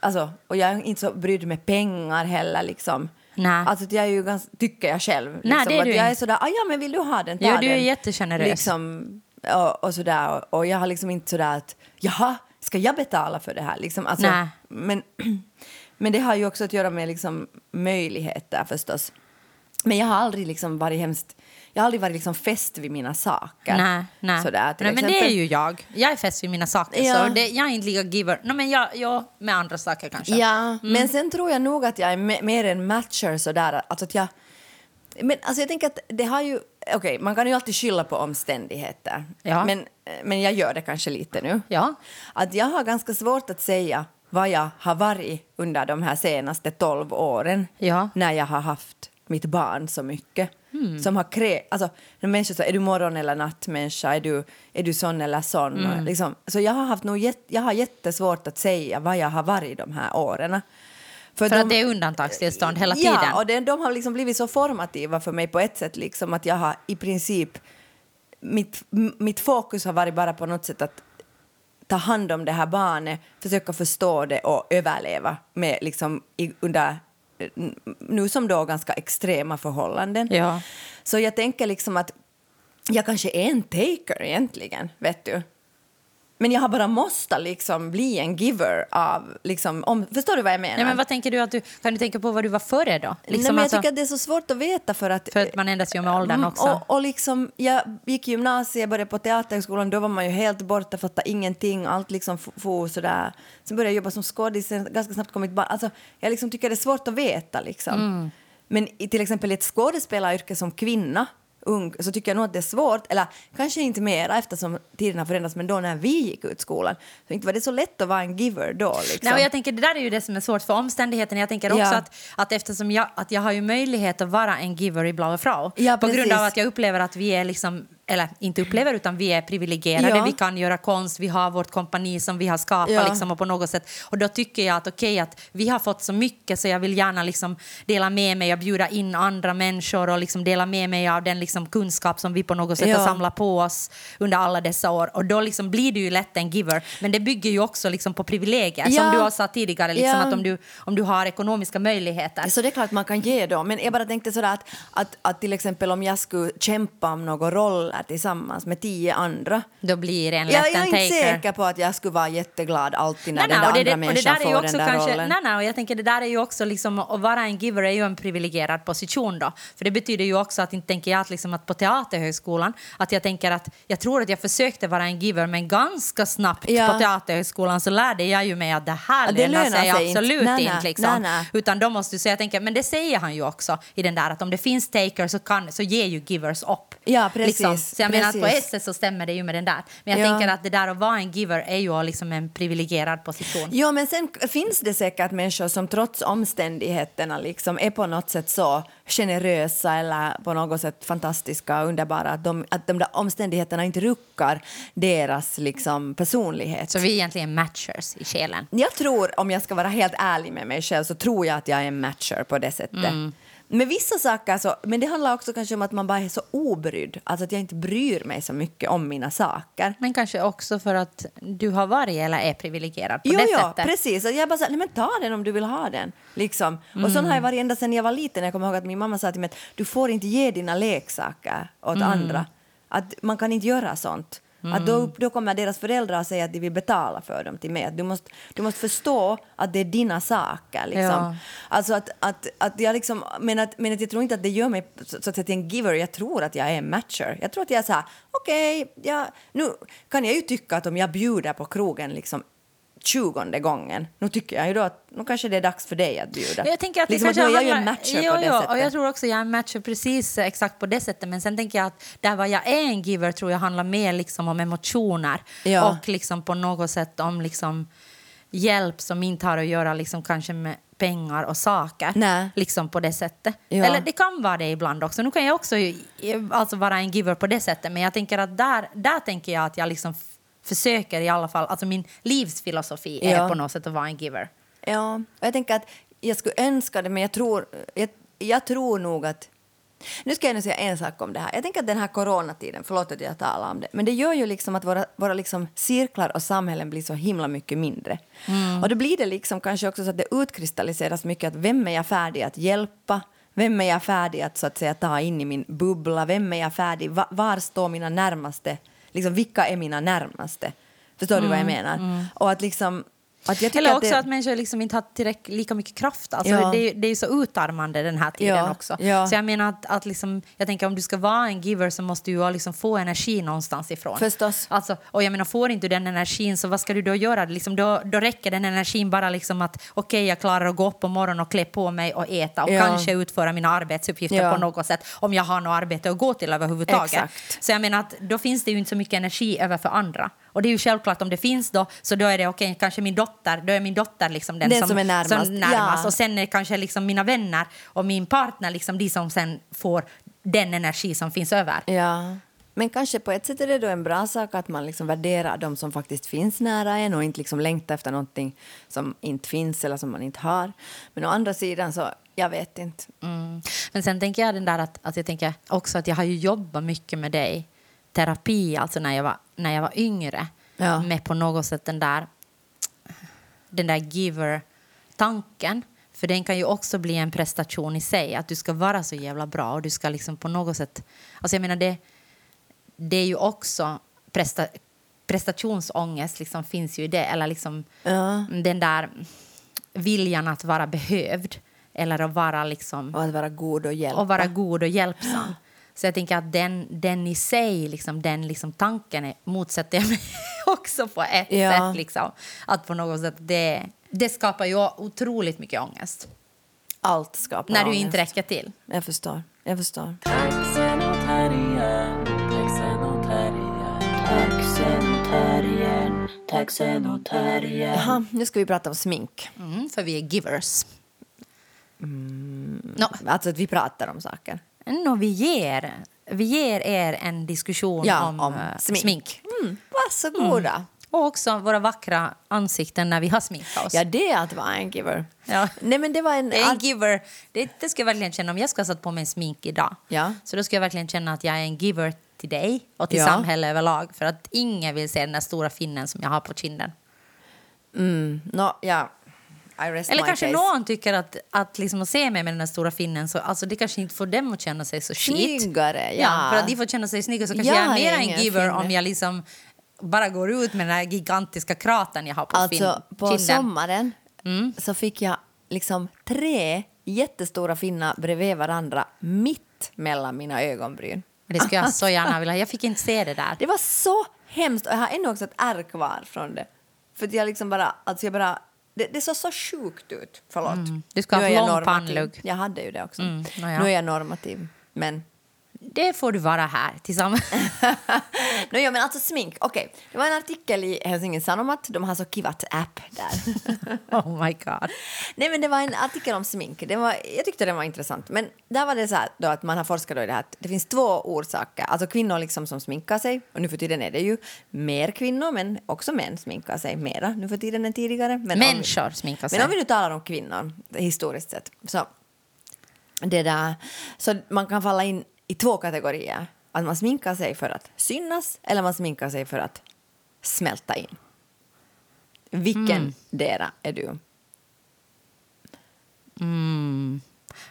Alltså, och jag är inte så brydd med pengar heller. Liksom. Nej. Alltså, jag är ju ganska, tycker jag själv. Liksom, det är att du jag är sådär, ah, ja men vill du ha den, ta Jo, du är jättegenerös. Liksom, och, och sådär. Och, och jag har liksom inte sådär att, jaha, ska jag betala för det här? Liksom, alltså, Nej. men, men det har ju också att göra med liksom, möjligheter förstås. Men jag har aldrig liksom varit hemskt, jag har aldrig varit liksom fäst vid mina saker. Nej, nej. Sådär, nej men det är ju jag. Jag är fäst vid mina saker. Ja. Så det, jag är inte lika giver. No, men jag, jag med andra saker kanske. Ja, Mm. men sen tror jag nog att jag är me- mer en matcher sådär. Alltså att jag, men alltså jag tänker att det har ju... Okej, man kan ju alltid skylla på omständigheter. Ja. Men, men jag gör det kanske lite nu. Ja. Att jag har ganska svårt att säga vad jag har varit under de här senaste tolv åren. Ja. När jag har haft mitt barn så mycket. Hmm. Som har krä... Alltså, när människor säger, är du morgon eller nattmänniska? Är du, är du sån eller sån? Mm. Liksom, så jag har, haft nog jag har jättesvårt att säga vad jag har varit de här åren. För att det är undantagstillstånd hela tiden. Ja, och det, de har liksom blivit så formativa för mig på ett sätt. Liksom, att jag har i princip... Mitt, mitt fokus har varit bara på något sätt att ta hand om det här barnet, försöka förstå det och överleva med liksom i, under nu som då ganska extrema förhållanden. Ja. Så jag tänker liksom att jag kanske är en taker egentligen, vet du. Men jag har bara måste liksom bli en giver av... Liksom, om, förstår du vad jag menar? Nej, men vad tänker du att du, kan du tänka på vad du var före då? Nej, Liksom men alltså- jag tycker att det är så svårt att veta för att... För att man ändras ju med åldern Mm, också. Och, och liksom, jag gick gymnasiet, började på teaterhögskolan, då var man ju helt borta, fattade ingenting, allt liksom for sådär. Sen började jag jobba som skådis, ganska snabbt kommit barn. Alltså, jag liksom tycker det är svårt att veta liksom. Mm. Men i till exempel ett skådespelaryrke som kvinna, ung, så tycker jag nog att det är svårt, eller kanske inte mera eftersom tiden har förändrats, men då när vi gick ut skolan, så inte var det så lätt att vara en giver då liksom. Nej, jag tänker, det där är ju det som är svårt för omständigheten. Jag tänker också Ja. att, att eftersom jag, att jag har ju möjlighet att vara en giver i Blaue Frau Ja, på grund av att jag upplever att vi är liksom eller inte upplever, utan vi är privilegierade. Ja. Vi kan göra konst, vi har vårt kompani som vi har skapat. Ja. Liksom, och, på något sätt. och då tycker jag att okej, att vi har fått så mycket så jag vill gärna liksom dela med mig och bjuda in andra människor och liksom dela med mig av den liksom kunskap som vi på något sätt Ja. har samlat på oss under alla dessa år. Och då liksom blir du ju lätt en giver. Men det bygger ju också liksom på privilegier. Som du har sagt tidigare, liksom, att om du, om du har ekonomiska möjligheter. Så det är klart man kan ge då. Men jag bara tänkte sådär att, att, att till exempel om jag skulle kämpa om några roller tillsammans med tio andra. Då blir en lätt Jag, jag är inte taker. säker på att jag skulle vara jätteglad alltid när Nej, den där det, andra människan får den där kanske, rollen. nej, nej, och jag tänker det där är ju också liksom, att vara en giver är ju en privilegierad position då. För det betyder ju också att inte tänker jag att, liksom, att på Teaterhögskolan, att jag tänker att jag tror att jag försökte vara en giver men ganska snabbt Ja. på Teaterhögskolan så lärde jag ju mig att det här Ja, det lönar sig sig inte. absolut Nej, nej, inte. Liksom. nej. Utan då måste du, jag tänker, men det säger han ju också i den där att om det finns takers så, kan, så ger ju givers upp. Ja, precis, Liksom. Så jag menar att på ett sätt så stämmer det ju med den där. Men jag Ja. tänker att det där att vara en giver är ju liksom en privilegierad position. Ja, men sen finns det säkert människor som trots omständigheterna liksom är på något sätt så generösa eller på något sätt fantastiska och underbara att de, att de där omständigheterna inte ruckar deras liksom, personlighet. Så vi är egentligen matchers i själen. Jag tror, om jag ska vara helt ärlig med mig själv, så tror jag att jag är en matcher på det sättet. Mm. Med vissa saker så, men det handlar också kanske om att man bara är så obrydd, alltså att jag inte bryr mig så mycket om mina saker. Men kanske också för att du har varit eller är privilegierad på Jo, det jo, sättet. precis. Och jag bara sa, nej men ta den om du vill ha den. Liksom. Och Mm. sån har jag varit ända sedan jag var liten. Jag kommer ihåg att min mamma sa till mig att du får inte ge dina leksaker åt Mm. andra. Att man kan inte göra sånt. Att då, då kommer deras föräldrar säga att de vill betala för dem till mig. Att du, måste, du måste förstå att det är dina saker. Liksom. Ja. Alltså att, att, att jag liksom, men, att, men att jag tror inte att det gör mig så, så att säga till en giver. Jag tror att jag är en matcher. Jag tror att jag är så här, okej, ja, nu kan jag ju tycka att om jag bjuder på krogen liksom tjugonde gången, nu tycker jag ju då att nu kanske det är dags för dig att bjuda. Jag tänker att det liksom, att nu är jag ju en matcher jo, på det jo, sättet. Och jag tror också jag är en matcher precis exakt på det sättet. Men sen tänker jag att där vad jag är en giver tror jag handlar mer liksom om emotioner. Ja. Och liksom på något sätt om liksom hjälp som inte har att göra liksom kanske med pengar och saker. Nej. Liksom på det sättet. Ja. Eller det kan vara det ibland också. Nu kan jag också eh, alltså vara en giver på det sättet. Men jag tänker att där, där tänker jag att jag liksom försöker i alla fall, alltså min livsfilosofi Ja. är på något sätt att vara en giver. Ja, och jag tänker att jag skulle önska det, men jag tror, jag, jag tror nog att... Nu ska jag nu säga en sak om det här. Jag tänker att den här coronatiden, förlåt att jag talar om det, men det gör ju liksom att våra, våra liksom cirklar och samhällen blir så himla mycket mindre. Och då blir det liksom kanske också så att det utkristalliseras mycket att vem är jag färdig att hjälpa? Vem är jag färdig att så att säga ta in i min bubbla? Vem är jag färdig? Va, var står mina närmaste? Liksom, vilka är mina närmaste? Förstår du vad jag menar? Och att liksom... Att Eller också det, att människor liksom inte har tillräckligt lika mycket kraft. Alltså Ja. det, är, det är ju så utarmande den här tiden Ja, också. ja. Så jag menar att, att liksom, jag tänker om du ska vara en giver så måste du ju liksom få energi någonstans ifrån. Förstås. Alltså, och jag menar får inte du den energin så vad ska du då göra? Liksom, då, då räcker den energin bara liksom att okej jag klarar att gå upp på morgonen och klä på mig och äta och kanske utföra mina arbetsuppgifter på något sätt om jag har något arbete att gå till överhuvudtaget. Exakt. Så jag menar att då finns det ju inte så mycket energi över för andra. Och det är ju självklart om det finns då, så då är det okej, kanske min dotter, då är min dotter liksom den, Den som är närmast. närmast. Ja. Och sen är det kanske liksom mina vänner och min partner liksom de som sen får den energi som finns över. Ja. Men kanske på ett sätt är det då en bra sak att man liksom värderar de som faktiskt finns nära en och inte liksom längtar efter någonting som inte finns eller som man inte har. Men å andra sidan så, jag vet inte. Mm. Men sen tänker jag den där att, att jag tänker också att jag har ju jobbat mycket med dig, terapi, alltså när jag var, när jag var yngre, Ja. med på något sätt den där, den där giver-tanken. För den kan ju också bli en prestation i sig, att du ska vara så jävla bra och du ska liksom på något sätt, alltså jag menar det, det är ju också presta, prestationsångest liksom finns ju i det, eller liksom Ja. den där viljan att vara behövd eller att vara liksom Och att vara god och hjälpa. och vara god och hjälpsam. Så jag tänker att den, den i sig, liksom, den liksom tanken är, motsätter jag mig också på ett Ja. sätt. Liksom. Att på något sätt det, det skapar ju otroligt mycket ångest. Allt skapar När du ångest. inte räcker till. Jag förstår. Jag förstår. Jaha, nu ska vi prata om smink. Mm, för vi är givers. Mm. Nå, Alltså att vi pratar om saker. Nå, vi, ger, vi ger er en diskussion Ja, om, om eh, smink. smink. Mm, varsågoda. Och också våra vackra ansikten när vi har sminkat oss. Ja, det är att vara en giver. Ja. Nej, men det var en... En giver. Det, det ska jag verkligen känna. Om jag ska ha satt på mig smink idag Ja. så då ska jag verkligen känna att jag är en giver till dig och till Ja. samhället överlag. För att ingen vill se den där stora finnen som jag har på kinden. Mm, no, ja. Eller kanske case. någon tycker att, att liksom att se mig med den där stora finnen så alltså det kanske inte får dem att känna sig så shit. Snyggare, ja. Ja, för att de får känna sig snygga så kanske Jag jag är mer en giver finne. om jag liksom bara går ut med den där gigantiska kratern jag har på fin, Alltså, på kinden. sommaren så fick jag liksom tre jättestora finnar bredvid varandra mitt mellan mina ögonbryn. Det skulle jag så gärna vilja. Jag fick inte se det där. Det var så hemskt och jag har ännu också ett ärr kvar från det. För jag liksom bara, alltså jag bara, det, det såg så sjukt ut. Förlåt. Mm. Du ska ha lång pannlugg. Jag hade ju det också. Mm. Nu är jag normativ. Men Det får du vara här tillsammans. no, ja, men alltså smink. Okej, det var en artikel i Helsingin Sanomat. De har så kivat app där. oh my god. Nej, men det var en artikel om smink. Det var, jag tyckte den var intressant. Men där var det så här då att man har forskat i det här att det finns två orsaker. Alltså kvinnor liksom som sminkar sig. Och nu för tiden är det ju mer kvinnor, men också män sminkar sig mera nu för tiden än tidigare. Men om vi- Människor sminkar sig. Men om vi nu talar om kvinnor historiskt sett. Så, det där, så man kan falla in i två kategorier. Att man sminkar sig för att synas eller man sminkar sig för att smälta in. Vilken Mm. dera är du? Mm.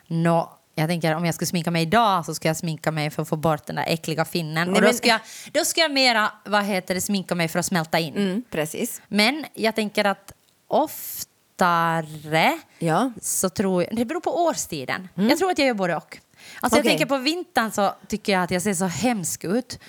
Nå, jag tänker om jag skulle sminka mig idag så ska jag sminka mig för att få bort den där äckliga finnen. Nej, och då ska, jag, då ska jag mera, vad heter det, sminka mig för att smälta in. Mm, precis. Men jag tänker att oftare Ja. så tror jag, det beror på årstiden. Jag tror att jag gör både och. Alltså Okej. jag tänker på vintern så tycker jag att jag ser så hemsk ut.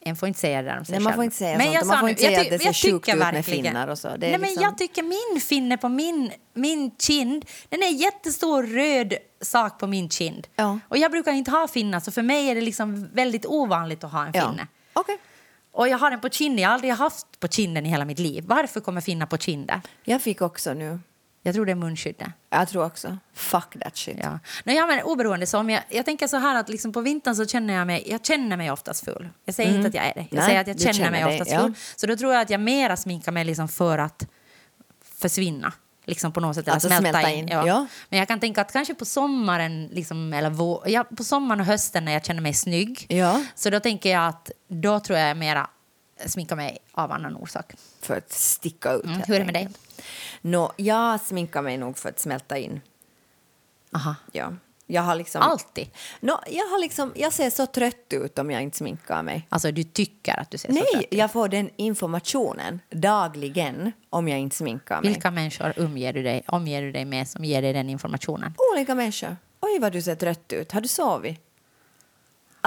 En får inte säga det där om sig Nej, man själv. får inte säga Men sånt. jag man får inte säga att det ser sjukt tycker ut med finnar och så. Det är Nej, men liksom- jag tycker min finne på min, min kind, den är jättestor röd sak på min kind. Ja. Och jag brukar inte ha finnar så för mig är det liksom väldigt ovanligt att ha en Ja. finne. Okej. Och jag har den på kinden, jag har aldrig haft på kinden i hela mitt liv. Varför kommer finnar på kinden? Jag fick också nu. Jag tror det är munskyddet. Jag tror också. Fuck that shit. Ja. Nej, ja, men oberoende så om jag, jag tänker så här att liksom på vintern så känner jag mig, jag känner mig oftast full. Jag säger inte att jag är det, jag Nej, säger att jag känner, känner mig dig, oftast ja. full. Så då tror jag att jag mera sminkar mig liksom för att försvinna. Liksom på något sätt, eller Alltså smälta, smälta in. in, Ja. ja. Men jag kan tänka att kanske på sommaren, liksom, eller vå, ja, på sommaren och hösten när jag känner mig snygg, Ja. så då tänker jag att då tror jag mera sminkar mig av annan orsak. För att sticka ut. Mm. Hur är det med dig? Nå, jag sminkar mig nog för att smälta in. Aha. Ja. Jag har liksom... Alltid? Nå, jag, har liksom, jag ser så trött ut om jag inte sminkar mig. Alltså du tycker att du ser så Nej, trött ut. jag får den informationen dagligen om jag inte sminkar mig. Vilka människor umger du dig, omger du dig med som ger dig den informationen? Olika människor. Oj, vad du ser trött ut. Har du sovit?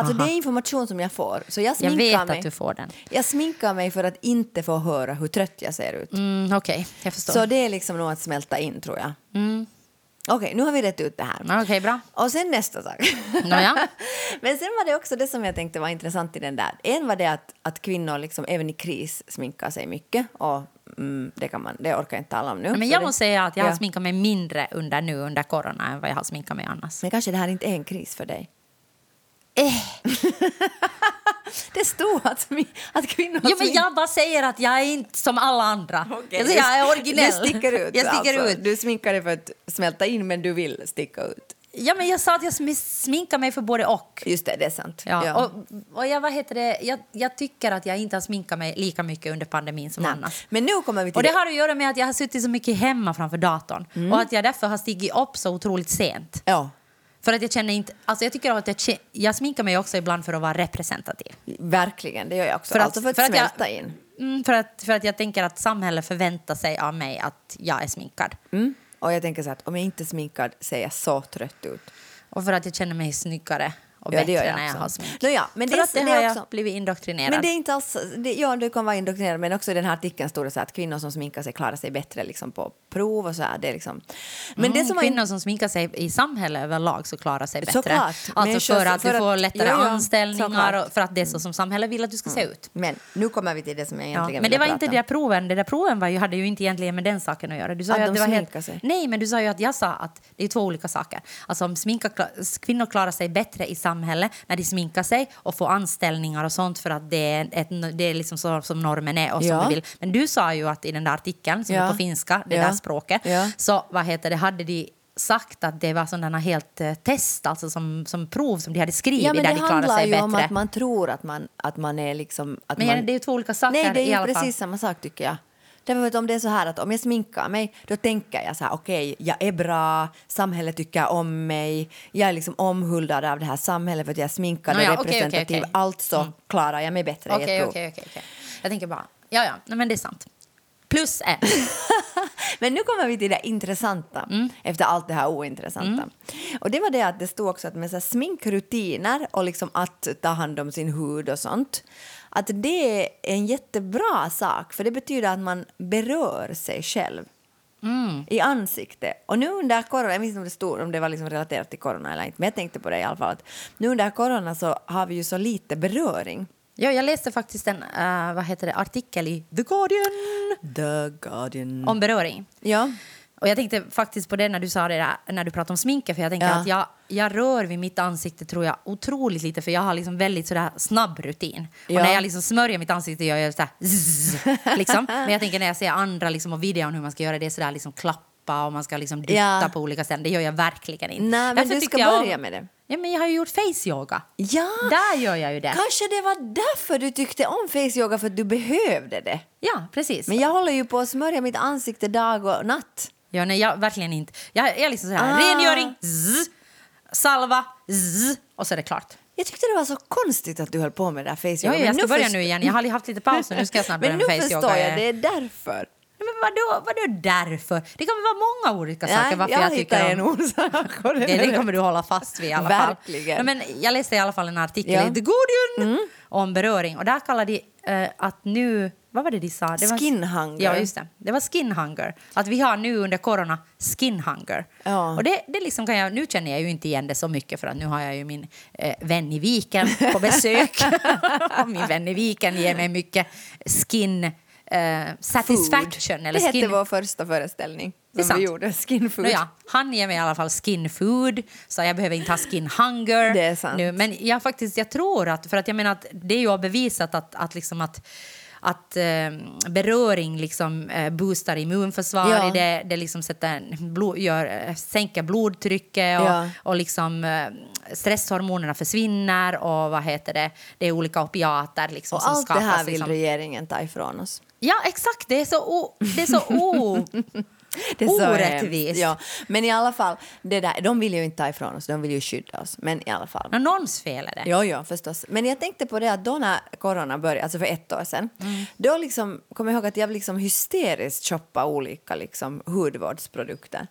Alltså Aha. det är information som jag får. Så jag Jag sminkar vet mig. att du får den. Jag sminkar mig för att inte få höra hur trött jag ser ut. Mm, Okej, jag förstår. Så det är liksom nog att smälta in tror jag. Mm. Okej, nu har vi rätt ut det här. Okej, bra. Och sen nästa sak. Nåja. Men sen var det också det som jag tänkte var intressant i den där. En var det att, att kvinnor liksom även i kris sminkar sig mycket. Och mm, det, kan man, det orkar jag inte tala om nu. Men jag måste säga att jag har Ja. sminkat mig mindre under nu under corona än vad jag har sminkat mig annars. Men kanske det här inte är en kris för dig? Eh. Det stod att, att kvinnor Jo, men jag bara säger att jag är inte som alla andra. Jag, säger, jag är originell. Du sticker ut. Jag sticker alltså. ut. Du sminkar dig för att smälta in men du vill sticka ut. Ja, men jag sa att jag smi- sminkar mig för både och. Just det, det är sant. Ja, Och, och jag, vad heter det? Jag, jag tycker att jag inte har sminkat mig lika mycket under pandemin som Nej. annars. Men nu kommer vi till Och det har att göra med att jag har suttit så mycket hemma framför datorn Mm. och att jag därför har stigit upp så otroligt sent. Ja, För att jag känner inte, alltså jag tycker att jag, jag sminkar mig också ibland för att vara representativ. verkligen. Det gör jag också. För att- alltså för att, för att jag- smälta in. Mm, för, att, för att jag tänker att samhället förväntar sig av mig att jag är sminkad. Mm. Och jag tänker så att om jag inte är sminkad ser jag så trött ut. Och för att jag känner mig snyggare och Ja, bättre jag när jag har smink. Nå ja, men för det- att det, det har jag också- blivit indoktrinerad. Men det är inte alls, det, ja du kan vara indoktrinerad men också i den här artikeln stod det så att kvinnor som sminkar sig klarar sig bättre liksom på prov och så här. Det är liksom. Men Mm, det som kvinnor som sminkar sig i samhället överlag så klarar sig bättre. Såklart. Alltså för att för du får att- lättare Ja, ja, anställningar. Mm. och för att det är så som samhället vill att du ska se ut. Men nu kommer vi till det som jag Ja, egentligen men det var inte det där proven. Det där proven var ju, hade ju inte egentligen med den saken att göra. Du sa Att ju de det var sminkar sig. Nej, men du sa ju att jag sa att det är två olika saker. Alltså om sminka, kvinnor klarar sig bättre i samhället när de sminkar sig och får anställningar och sånt för att det är, ett, det är liksom så som normen är och som Ja. vi vill. Men du sa ju att i den där artikeln som Ja. är på finska, det Ja. där språket, Ja. så vad heter det, hade de sagt att det var sådana helt eh, test, alltså som, som prov som de hade skrivit Ja, men där det de handlar sig ju bättre. om att man tror att man, att man är liksom... Att Men man, det är ju två olika saker Nej, det är ju precis samma sak tycker jag. Därför att om det är så här att om jag sminkar mig då tänker jag så här okej, jag är bra, samhället tycker om mig, jag är liksom omhuldad av det här samhället för att jag är sminkad och okej, representativ, okej. Mm. alltså klarar jag mig bättre i ett prov. okej, okej. okej. Jag tänker bara, ja, ja, men det är sant. Plus en. Men nu kommer vi till det intressanta Mm. efter allt det här ointressanta. Och det var det att det stod också att med så här sminkrutiner och liksom att ta hand om sin hud och sånt, att det är en jättebra sak för det betyder att man berör sig själv. Mm. i ansiktet. Och nu under corona, jag minns inte om det stod om det var liksom relaterat till corona eller inte, men jag tänkte på det i alla fall. Att nu under corona så har vi ju så lite beröring. Ja, jag läste faktiskt en eh, vad heter det, artikel i The Guardian The Guardian. om beröring. ja. Och jag tänkte faktiskt på det när du sa det där, när du pratade om sminket, för jag tänker Ja. att jag, jag rör vid mitt ansikte tror jag otroligt lite, för jag har liksom väldigt sådär snabb rutin. Ja. Och när jag liksom smörjer mitt ansikte gör jag sådär zzz, liksom. Men jag tänker när jag ser andra liksom, och videon hur man ska göra det sådär liksom klappa och man ska liksom dutta Ja. på olika ställen, det gör jag verkligen inte. Nej, men Därför du ska jag börja med det. Ja, men jag har ju gjort face yoga. Ja! Där gör jag ju det. Kanske det var därför du tyckte om face yoga, för att du behövde det. Ja, precis. Men jag håller ju på att smörja mitt ansikte dag och natt. Ja, nej, jag verkligen inte. Jag, jag är liksom så här, Ah. rengöring, zzz, salva, zzz, och så är det klart. Jag tyckte det var så konstigt att du höll på med det där face Ja, jag men ska börja nu igen. Jag har haft lite paus nu ska jag snart börja Men med nu face förstår yoga. jag, det är därför. Men vadå, vadå därför? Det kan vara många olika saker Nej, varför jag jag, tycker en om... orsak. och den Det, det kommer du hålla fast vid i alla Verkligen. fall. Men jag läste i alla fall en artikel Ja. Mm. i The Guardian om beröring och där kallar de eh, att nu... Vad var det de sa? Det var, Skin hunger. Ja, just det. Det var skin hunger. Att vi har nu under corona skin hunger. Ja. Och det, det liksom kan jag, nu känner jag ju inte igen det så mycket för att nu har jag ju min eh, vän i Viken på besök. min vän i Viken ger mig mycket skin eh, satisfaction. Food. Eller det hette skin... vår första föreställning. är som sant. vi gjorde, skin food. Nåja, han ger mig i alla fall skin food, så jag behöver inte ha skin hunger. Det är sant. Nu. Men jag, faktiskt, jag tror att, för att jag menar att det är ju bevisat att, att, liksom att att eh, beröring liksom, eh, boostar immunförsvar, Ja. det, det liksom sätter, blod, gör, eh, sänker blodtrycket och, Ja. och liksom, eh, stresshormonerna försvinner och vad heter det, det är olika opiater liksom, Och som allt det skapas. här vill liksom. regeringen ta ifrån oss. Ja, exakt. Det är så, o, det är så o, Det är så orättvist. Ja. Men i alla fall, det där, de vill ju inte ta ifrån oss, de vill ju skydda oss. Men i alla fall. Nå, Någons fel är det. Jo, jo, förstås. Men jag tänkte på det att då när corona började, alltså för ett år sedan, då liksom, kom jag ihåg att jag liksom hysteriskt shoppade olika liksom, hudvårdsprodukter.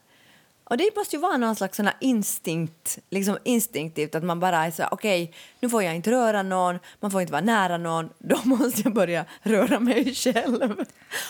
Och det måste ju vara någon slags sån instinkt, liksom instinktivt att man bara är så okej, nu får jag inte röra någon, man får inte vara nära någon, då måste jag börja röra mig själv.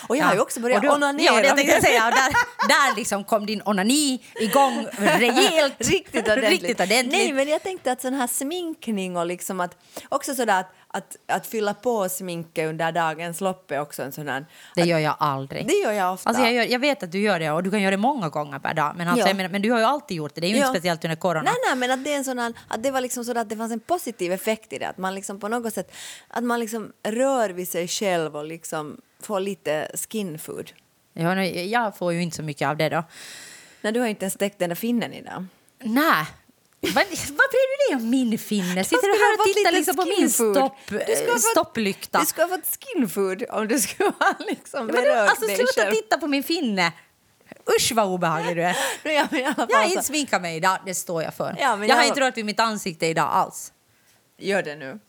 Och jag har ju också börjat Och du- onanera. Ja, jag tänkte säga, där, där liksom kom din onani igång rejält. Riktigt ordentligt. Riktigt ordentligt. Nej, men jag tänkte att sån här sminkning och liksom att också sådär att, att, att fylla på sminket under dagens lopp är också en sån här... Det gör jag aldrig. Det gör jag ofta. Alltså jag, gör, jag vet att du gör det och du kan göra det många gånger per dag. Men, alltså, Ja. menar, men du har ju alltid gjort det. Det är ju Ja. inte speciellt under corona. Nej, nej, men att det, är en sån här, att det var liksom så att det fanns en positiv effekt i det. Att man liksom på något sätt att man liksom rör vid sig själv och liksom får lite skin food. Ja, jag får ju inte så mycket av det då. När du har inte ens stekt den där finnen idag. Nej. Vad, vad bryr du dig om min finne? Sitter du här och tittar liksom på min stopp, Du ha fått- stopplykta? Du skulle ha fått skin food om du skulle ha liksom berört alltså, dig sluta själv. titta på min finne! Usch vad obehaglig du är. Ja, Jag har inte sminkat mig idag, det står jag för. Ja, men jag har jag- inte rört vid mitt ansikte idag alls. Gör det nu.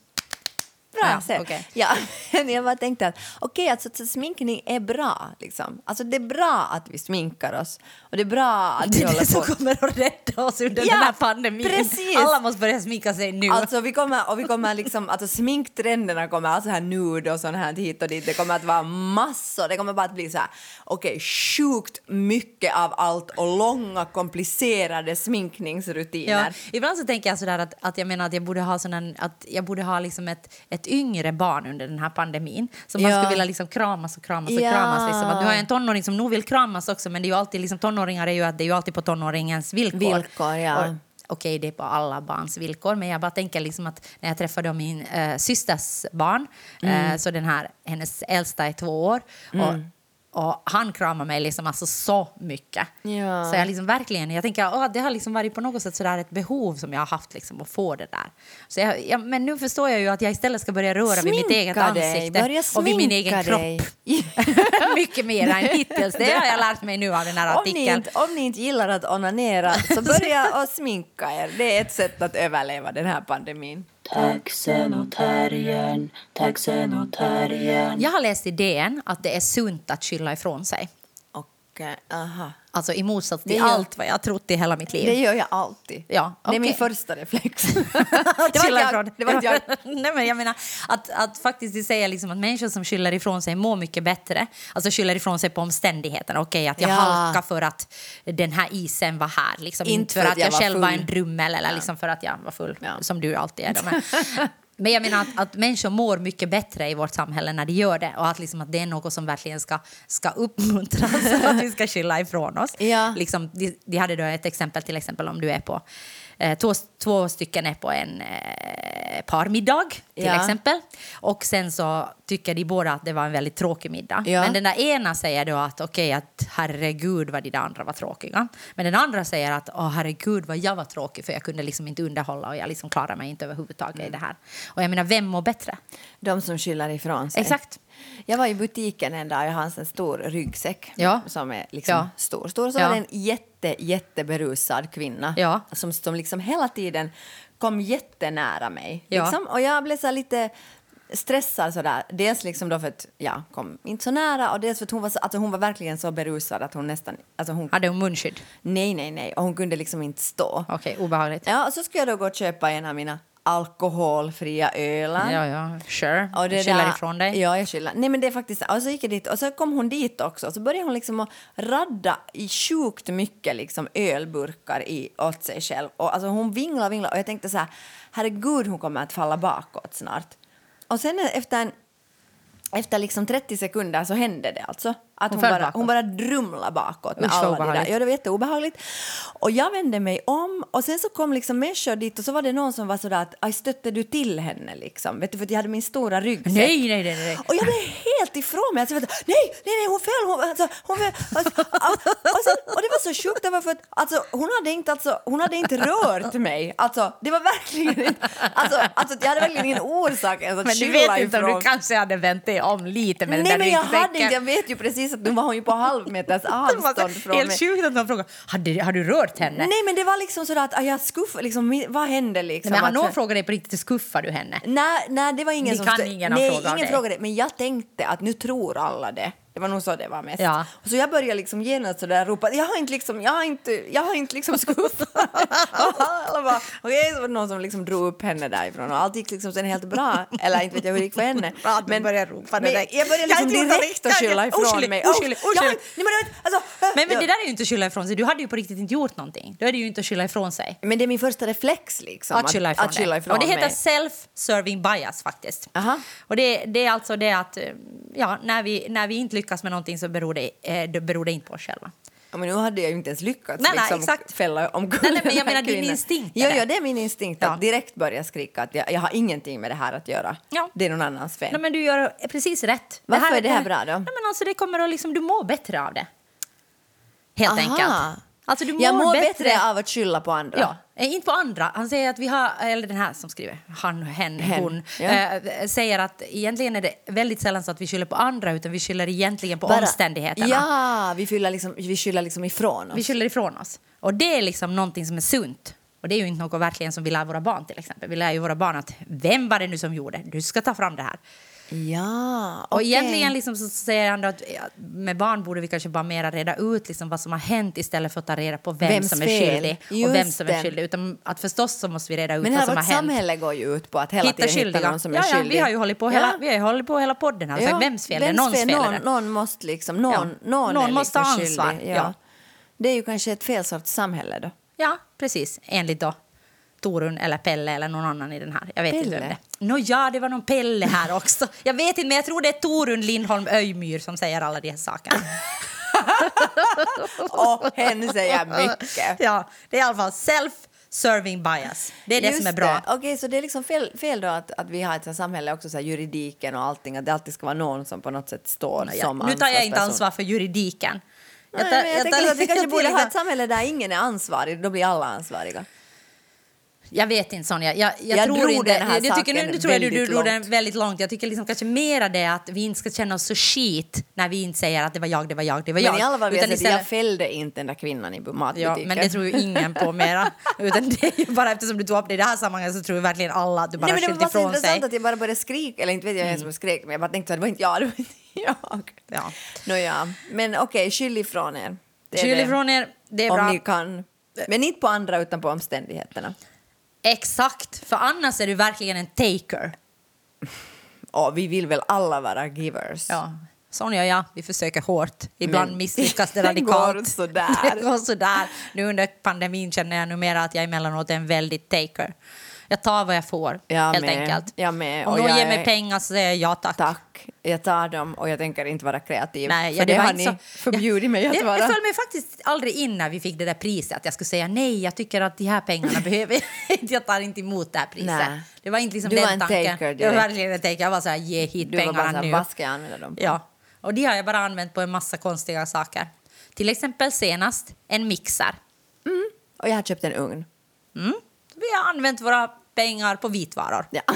Bra, Ja, okej. Ja, men jag bara tänkte att okej, alltså, så sminkning är bra. Liksom. Alltså, det är bra att vi sminkar oss. Och det är bra att Det är det som på. kommer att rädda oss under Ja, den här pandemin. precis. Alla måste börja sminka sig nu. Alltså, vi kommer, och vi kommer liksom, alltså, sminktrenderna kommer, alltså här nude och sånt här hit och dit, det kommer att vara massor. Det kommer bara att bli så här, okej, sjukt mycket av allt och långa komplicerade sminkningsrutiner. Ja, ibland så tänker jag sådär att, att jag menar att jag borde ha, sån att jag borde ha liksom ett, ett yngre barn under den här pandemin. Som man Ja. skulle vilja liksom kramas och kramas och Ja. kramas. Liksom. Att nu har jag en tonåring som nog vill kramas också men det är ju alltid liksom, tonåringar är ju, att det är ju alltid på tonåringens villkor. Villkor, ja. Och, Okej, det är på alla barns villkor, men jag bara tänker liksom att när jag träffade min äh, systers barn, Mm. eh, så den här, hennes äldsta är två år, och, och han kramar mig liksom alltså så mycket. Ja. Så jag liksom verkligen, jag tänker att det har liksom varit på något sätt sådär ett behov som jag har haft liksom att få det där. Så jag, jag, men nu förstår jag ju att jag istället ska börja röra vid mitt eget Sminka dig, ansikte och vid min sminka egen dig. kropp. Mycket mer än hittills. Det har jag lärt mig nu av den här Om ni, artikeln. inte, om ni inte gillar att onanera så börja och sminka er. Det är ett sätt att överleva den här pandemin. Taxen och terriern, taxen och terriern. Jag har läst i DN att det är sunt att skylla ifrån sig. Aha. Alltså i motsats Det till gör- allt vad jag har trott i hela mitt liv. Det gör jag alltid. Ja, Det är min första reflex. det var inte jag. Det var inte jag. Nej, men jag menar att, att faktiskt det säger liksom att människor som skyller ifrån sig mår mycket bättre. Alltså skyller ifrån sig på omständigheterna. Okej, att jag Ja. halkade för att den här isen var här. Liksom, inte för att jag, var själv var full. en drummel eller liksom för att jag var full, Ja. som du alltid är. Men, jag menar att, att människor mår mycket bättre i vårt samhälle när de gör det och att, liksom att det är något som verkligen ska, ska uppmuntras att vi ska skylla ifrån oss. Ja. Liksom, de, de hade då ett exempel, till exempel om du är på eh, två, två stycken är på en eh, parmiddag till Ja. exempel och sen så tycker de båda att det var en väldigt tråkig middag. Ja. Men den där ena säger då att okej, att herregud vad de där andra var tråkiga. Men den andra säger att åh herregud vad jag var tråkig för jag kunde liksom inte underhålla och jag liksom klarade mig inte överhuvudtaget Mm. i det här. Och jag menar, vem mår bättre? De som skyller ifrån sig. Exakt. Jag var i butiken en dag, jag har en stor ryggsäck Ja. som är liksom Ja. stor. stor. Så Ja. var det en jätte, jätteberusad kvinna Ja. som, som liksom hela tiden kom jättenära mig. Ja. Liksom. Och jag blev så lite stressad sådär. Dels liksom då för att jag kom inte så nära och dels för att hon var, så, alltså hon var verkligen så berusad att hon nästan... Alltså hon, Hade hon munskydd? nej, nej, nej. Och hon kunde liksom inte stå. Okej, obehagligt. Ja, och så skulle jag då gå och köpa en av mina alkoholfria ölar. Ja, ja, sure. Och det Skyller där- ifrån dig. Ja, jag skyller. Nej, men det är faktiskt Och så gick jag dit och så kom hon dit också. Och så började hon liksom att radda i sjukt mycket liksom ölburkar i, åt sig själv. Och alltså hon vinglade och vinglade och jag tänkte så här, herregud hon kommer att falla bakåt snart. Och sen efter en efter liksom 30 sekunder så hände det alltså. Att Hon bara, bakåt. hon bara drumlade bakåt med Usch, alla de där. obehagligt. Ja, det var jätteobehagligt. Och jag vände mig om och sen så kom liksom människor dit och så var det någon som var sådär att aj stötte du till henne liksom? Vet du, för jag hade min stora ryggsäck. Nej, nej, nej, nej. Och jag blev helt ifrån mig. Alltså, nej, nej, nej, hon föll. Hon, alltså, hon föll. Alltså, och, så, och det var så sjukt, det var för att alltså, hon, hade inte, alltså, hon hade inte rört mig. Alltså, det var verkligen inte... Alltså, alltså, jag hade verkligen ingen orsak ens att Men du vet inte om du kanske hade vänt dig om lite med Nej, den där men jag hade ryggsäcken. inte. Jag vet ju precis att nu var hon ju på halvmeters så avstånd från Helt mig. sjukt att de frågade, hade, har du rört henne? Nej, men det var liksom sådär att ah, jag skuffade, liksom, vad hände liksom? men har Att- någon frågat dig på riktigt, skuffar du henne? Nej, nej, det var ingen Det som... kan ingen nej, ingen frågade. Men jag tänkte att nu tror alla det. Det var nog så det var mest. Ja. Och så jag började liksom genast sådär ropa, jag har inte liksom, jag har inte, jag har inte liksom skuffat. okej, så var det någon som liksom drog upp henne därifrån och allt gick liksom sen helt bra. Eller inte vet jag hur det gick för henne. Bra du började ropa men jag började Jag liksom gjort direkt att skylla Jag- ifrån oskyldig, mig. oskyldig, jag oskyldig. nej, men alltså, Men, men det där är ju inte att skylla ifrån sig. Du hade ju på riktigt inte gjort någonting. Då är det ju inte att skylla ifrån sig. Men det är min första reflex liksom. Att skylla ifrån, att skylla ifrån Och det heter self-serving bias faktiskt. Aha. Och det, det är alltså det att eh, ja, när, vi, när vi inte lyckas med någonting så beror det, eh, det beror det inte på oss själva. Ja, men nu hade jag ju inte ens lyckats Nej, nej, liksom, exakt. fälla omkull Nej, nej, men jag här menar din instinkt Jo, det. jo, det är min instinkt Ja. att direkt börja skrika att jag, jag har ingenting med det här att göra. Ja. Det är någon annans fel. Nej, men du gör precis rätt. Varför är det här bra då? Nej, men alltså, det kommer att liksom, du mår bättre av det. Helt Aha. enkelt. Alltså, du mår jag mår bättre, bättre av att skylla på andra. Ja, eh, inte på andra. Han säger att vi har, eller den här som skriver, han, hen, Hen, hon, ja. eh, säger att egentligen är det väldigt sällan så att vi skyller på andra utan vi skyller egentligen på Bara- omständigheterna. Ja, vi skyller liksom, vi skyller liksom ifrån oss. Vi skyller ifrån oss. Och det är liksom någonting som är sunt. Och det är ju inte något verkligen som vi lär våra barn till exempel. Vi lär ju våra barn att vem var det nu som gjorde? Du ska ta fram det här. Ja, Och okej. egentligen liksom så säger han att med barn borde vi kanske bara mera reda ut liksom vad som har hänt istället för att ta reda på vem Vems som är fel? skyldig och Just vem som är skyldig. Utan att förstås så måste vi reda ut Men vad som har vårt hänt. samhälle går ju ut på att hela Hitta tiden hitta någon som är ja, ja, skyldig. vi har ju hållit på hela, Ja. vi har hållit på hela podden här. Ja. Vems fel? det är Vems någons fel. är Någon, det. någon måste liksom, någon, Ja. någon, Någon måste liksom ansvar, skyldig. Ja. ja. Det är ju kanske ett fel sorts samhälle då. Ja, precis. Enligt då Torun eller Pelle eller någon annan i den här. Jag vet inte vem Pelle? det ja, det var någon Pelle här också. Jag vet inte, men jag tror det är Torun Lindholm Öjmyr som säger alla de här sakerna. Och hen säger mycket. ja, det är i alla fall self-serving bias. Det är det Just som är bra. Okej, så det är liksom fel, fel då att, att vi har ett samhälle också, så här, juridiken och allting, att det alltid ska vara någon som på något sätt står Ja, som nu tar jag inte ansvar för juridiken. Nej, men jag, tar tänker att vi kanske borde ha ett samhälle där ingen är ansvarig, då blir alla ansvariga. Jag vet inte Sonja, jag, jag, Jag tror inte, den här jag tycker, nu, nu tror jag du, du väldigt drog den långt. väldigt långt. Jag tycker liksom kanske mera det att vi inte ska känna oss så skit när vi inte säger att det var jag, det var jag, det var jag. Men i alla fall vill jag jag istället- fällde inte den där kvinnan i matbutiken. Ja, men det tror ju ingen på mera. Utan det är bara eftersom du tog upp det i det här sammanhanget så tror ju verkligen alla att du bara Nej, men det skyllt var bara så ifrån intressant sig. Mm. att jag bara började skrika, eller inte vet jag vem som skrek, men jag bara tänkte att det var inte jag, det var inte jag. Ja. Nåja, men okej, skyll ifrån er. Det Skyll det. ifrån er, det är Om bra. ni kan. Men inte på andra utan på omständigheterna. Exakt, för annars är du verkligen en taker. Och vi vill väl alla vara givers. Ja. Sonja och jag, vi försöker hårt. Ibland Men misslyckas det det radikalt. går sådär. det går sådär. Nu under pandemin känner jag numera att jag emellanåt är en väldigt taker. Jag tar vad jag får, Jag helt med. enkelt. Jag med. Om Och någon ger mig är- pengar så säger jag ja tack. Tack, jag tar dem och jag tänker inte vara kreativ. Nej, för det, var har ni så- förbjudit mig att jag, vara. Jag föll mig faktiskt aldrig in när vi fick det där priset att jag skulle säga nej, jag tycker att de här pengarna behöver jag inte. Jag tar inte emot det här priset. Nej. Det var inte liksom Du den var en tanken. taker jag var verkligen en taker. Jag var så här, ge hit Du var pengarna bara så här, nu. vad ska jag använda dem på? Ja, och det har jag bara använt på en massa konstiga saker. Till exempel senast en mixer. Och jag har köpt en ugn. Mm. Vi har använt våra pengar på vitvaror. Ja.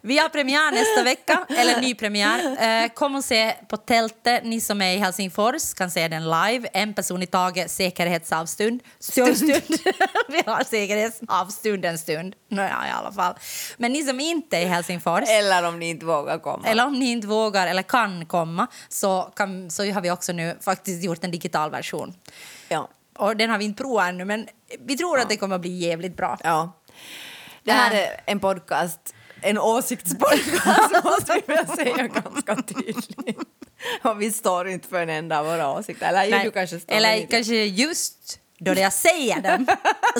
Vi har premiär nästa vecka, eller ny premiär. Eh, kom och se på Tältet. Ni som är i Helsingfors kan se den live. En person i taget, säkerhetsavstund. Stund. stund. Vi har säkerhetsavstund en stund. Nåja, i alla fall. Men ni som inte är i Helsingfors Eller om ni inte vågar komma. eller om ni inte vågar eller kan komma så, kan, så har vi också nu faktiskt gjort en digital version. Ja. Och den har vi inte provat ännu, men vi tror att det kommer att bli jävligt bra. ja. Det här Äh. är en podcast, en åsiktspodcast måste vi väl säga ganska tydligt. Och vi står inte för en enda av våra åsikter. Eller Nej, du kanske står eller lite. kanske just då jag säger dem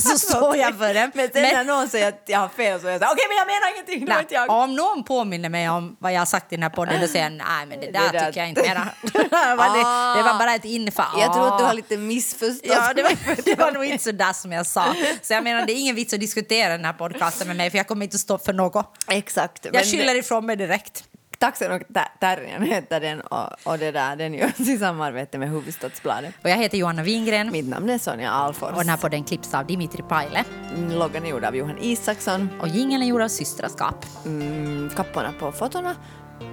så står jag för dem. Men sen när någon säger att jag har fel så är jag så okej men jag menar ingenting, det var inte jag. Om någon påminner mig om vad jag har sagt i den här podden då säger jag nej men det där, där- tycker jag inte det, var det, det var bara ett infall. Jag tror att du Ah. har lite missförstått Ja, det var, det var nog inte så där som jag sa. Så jag menar, det är ingen vits att diskutera den här podcasten med mig för jag kommer inte att stå för något. Exakt. Jag skyller ifrån mig direkt. Taxen och Terriern heter den och, och det där, den görs i samarbete med Hufvudstadsbladet. Och jag heter Johanna Wingren Mitt namn är Sonja Alfors. och den här podden klipps av Dimitri Paile Loggan är gjord av Johan Isaksson. och jingeln är gjord av Systraskap. Mm, kapporna på fotona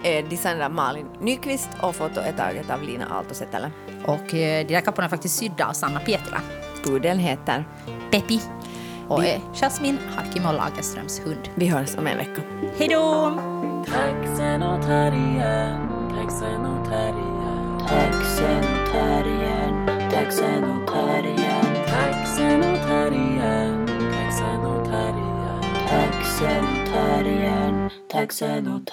är designade av Malin Nyqvist och foto är taget av Lina Aaltosetälä. Och eh, de där kapporna är faktiskt sydda av Sanna Pietilä. Pudeln heter Peppi och Vi- är Jasmin Harkimo Lagerströms hund. Vi hörs om en vecka. Hej då! Taxen och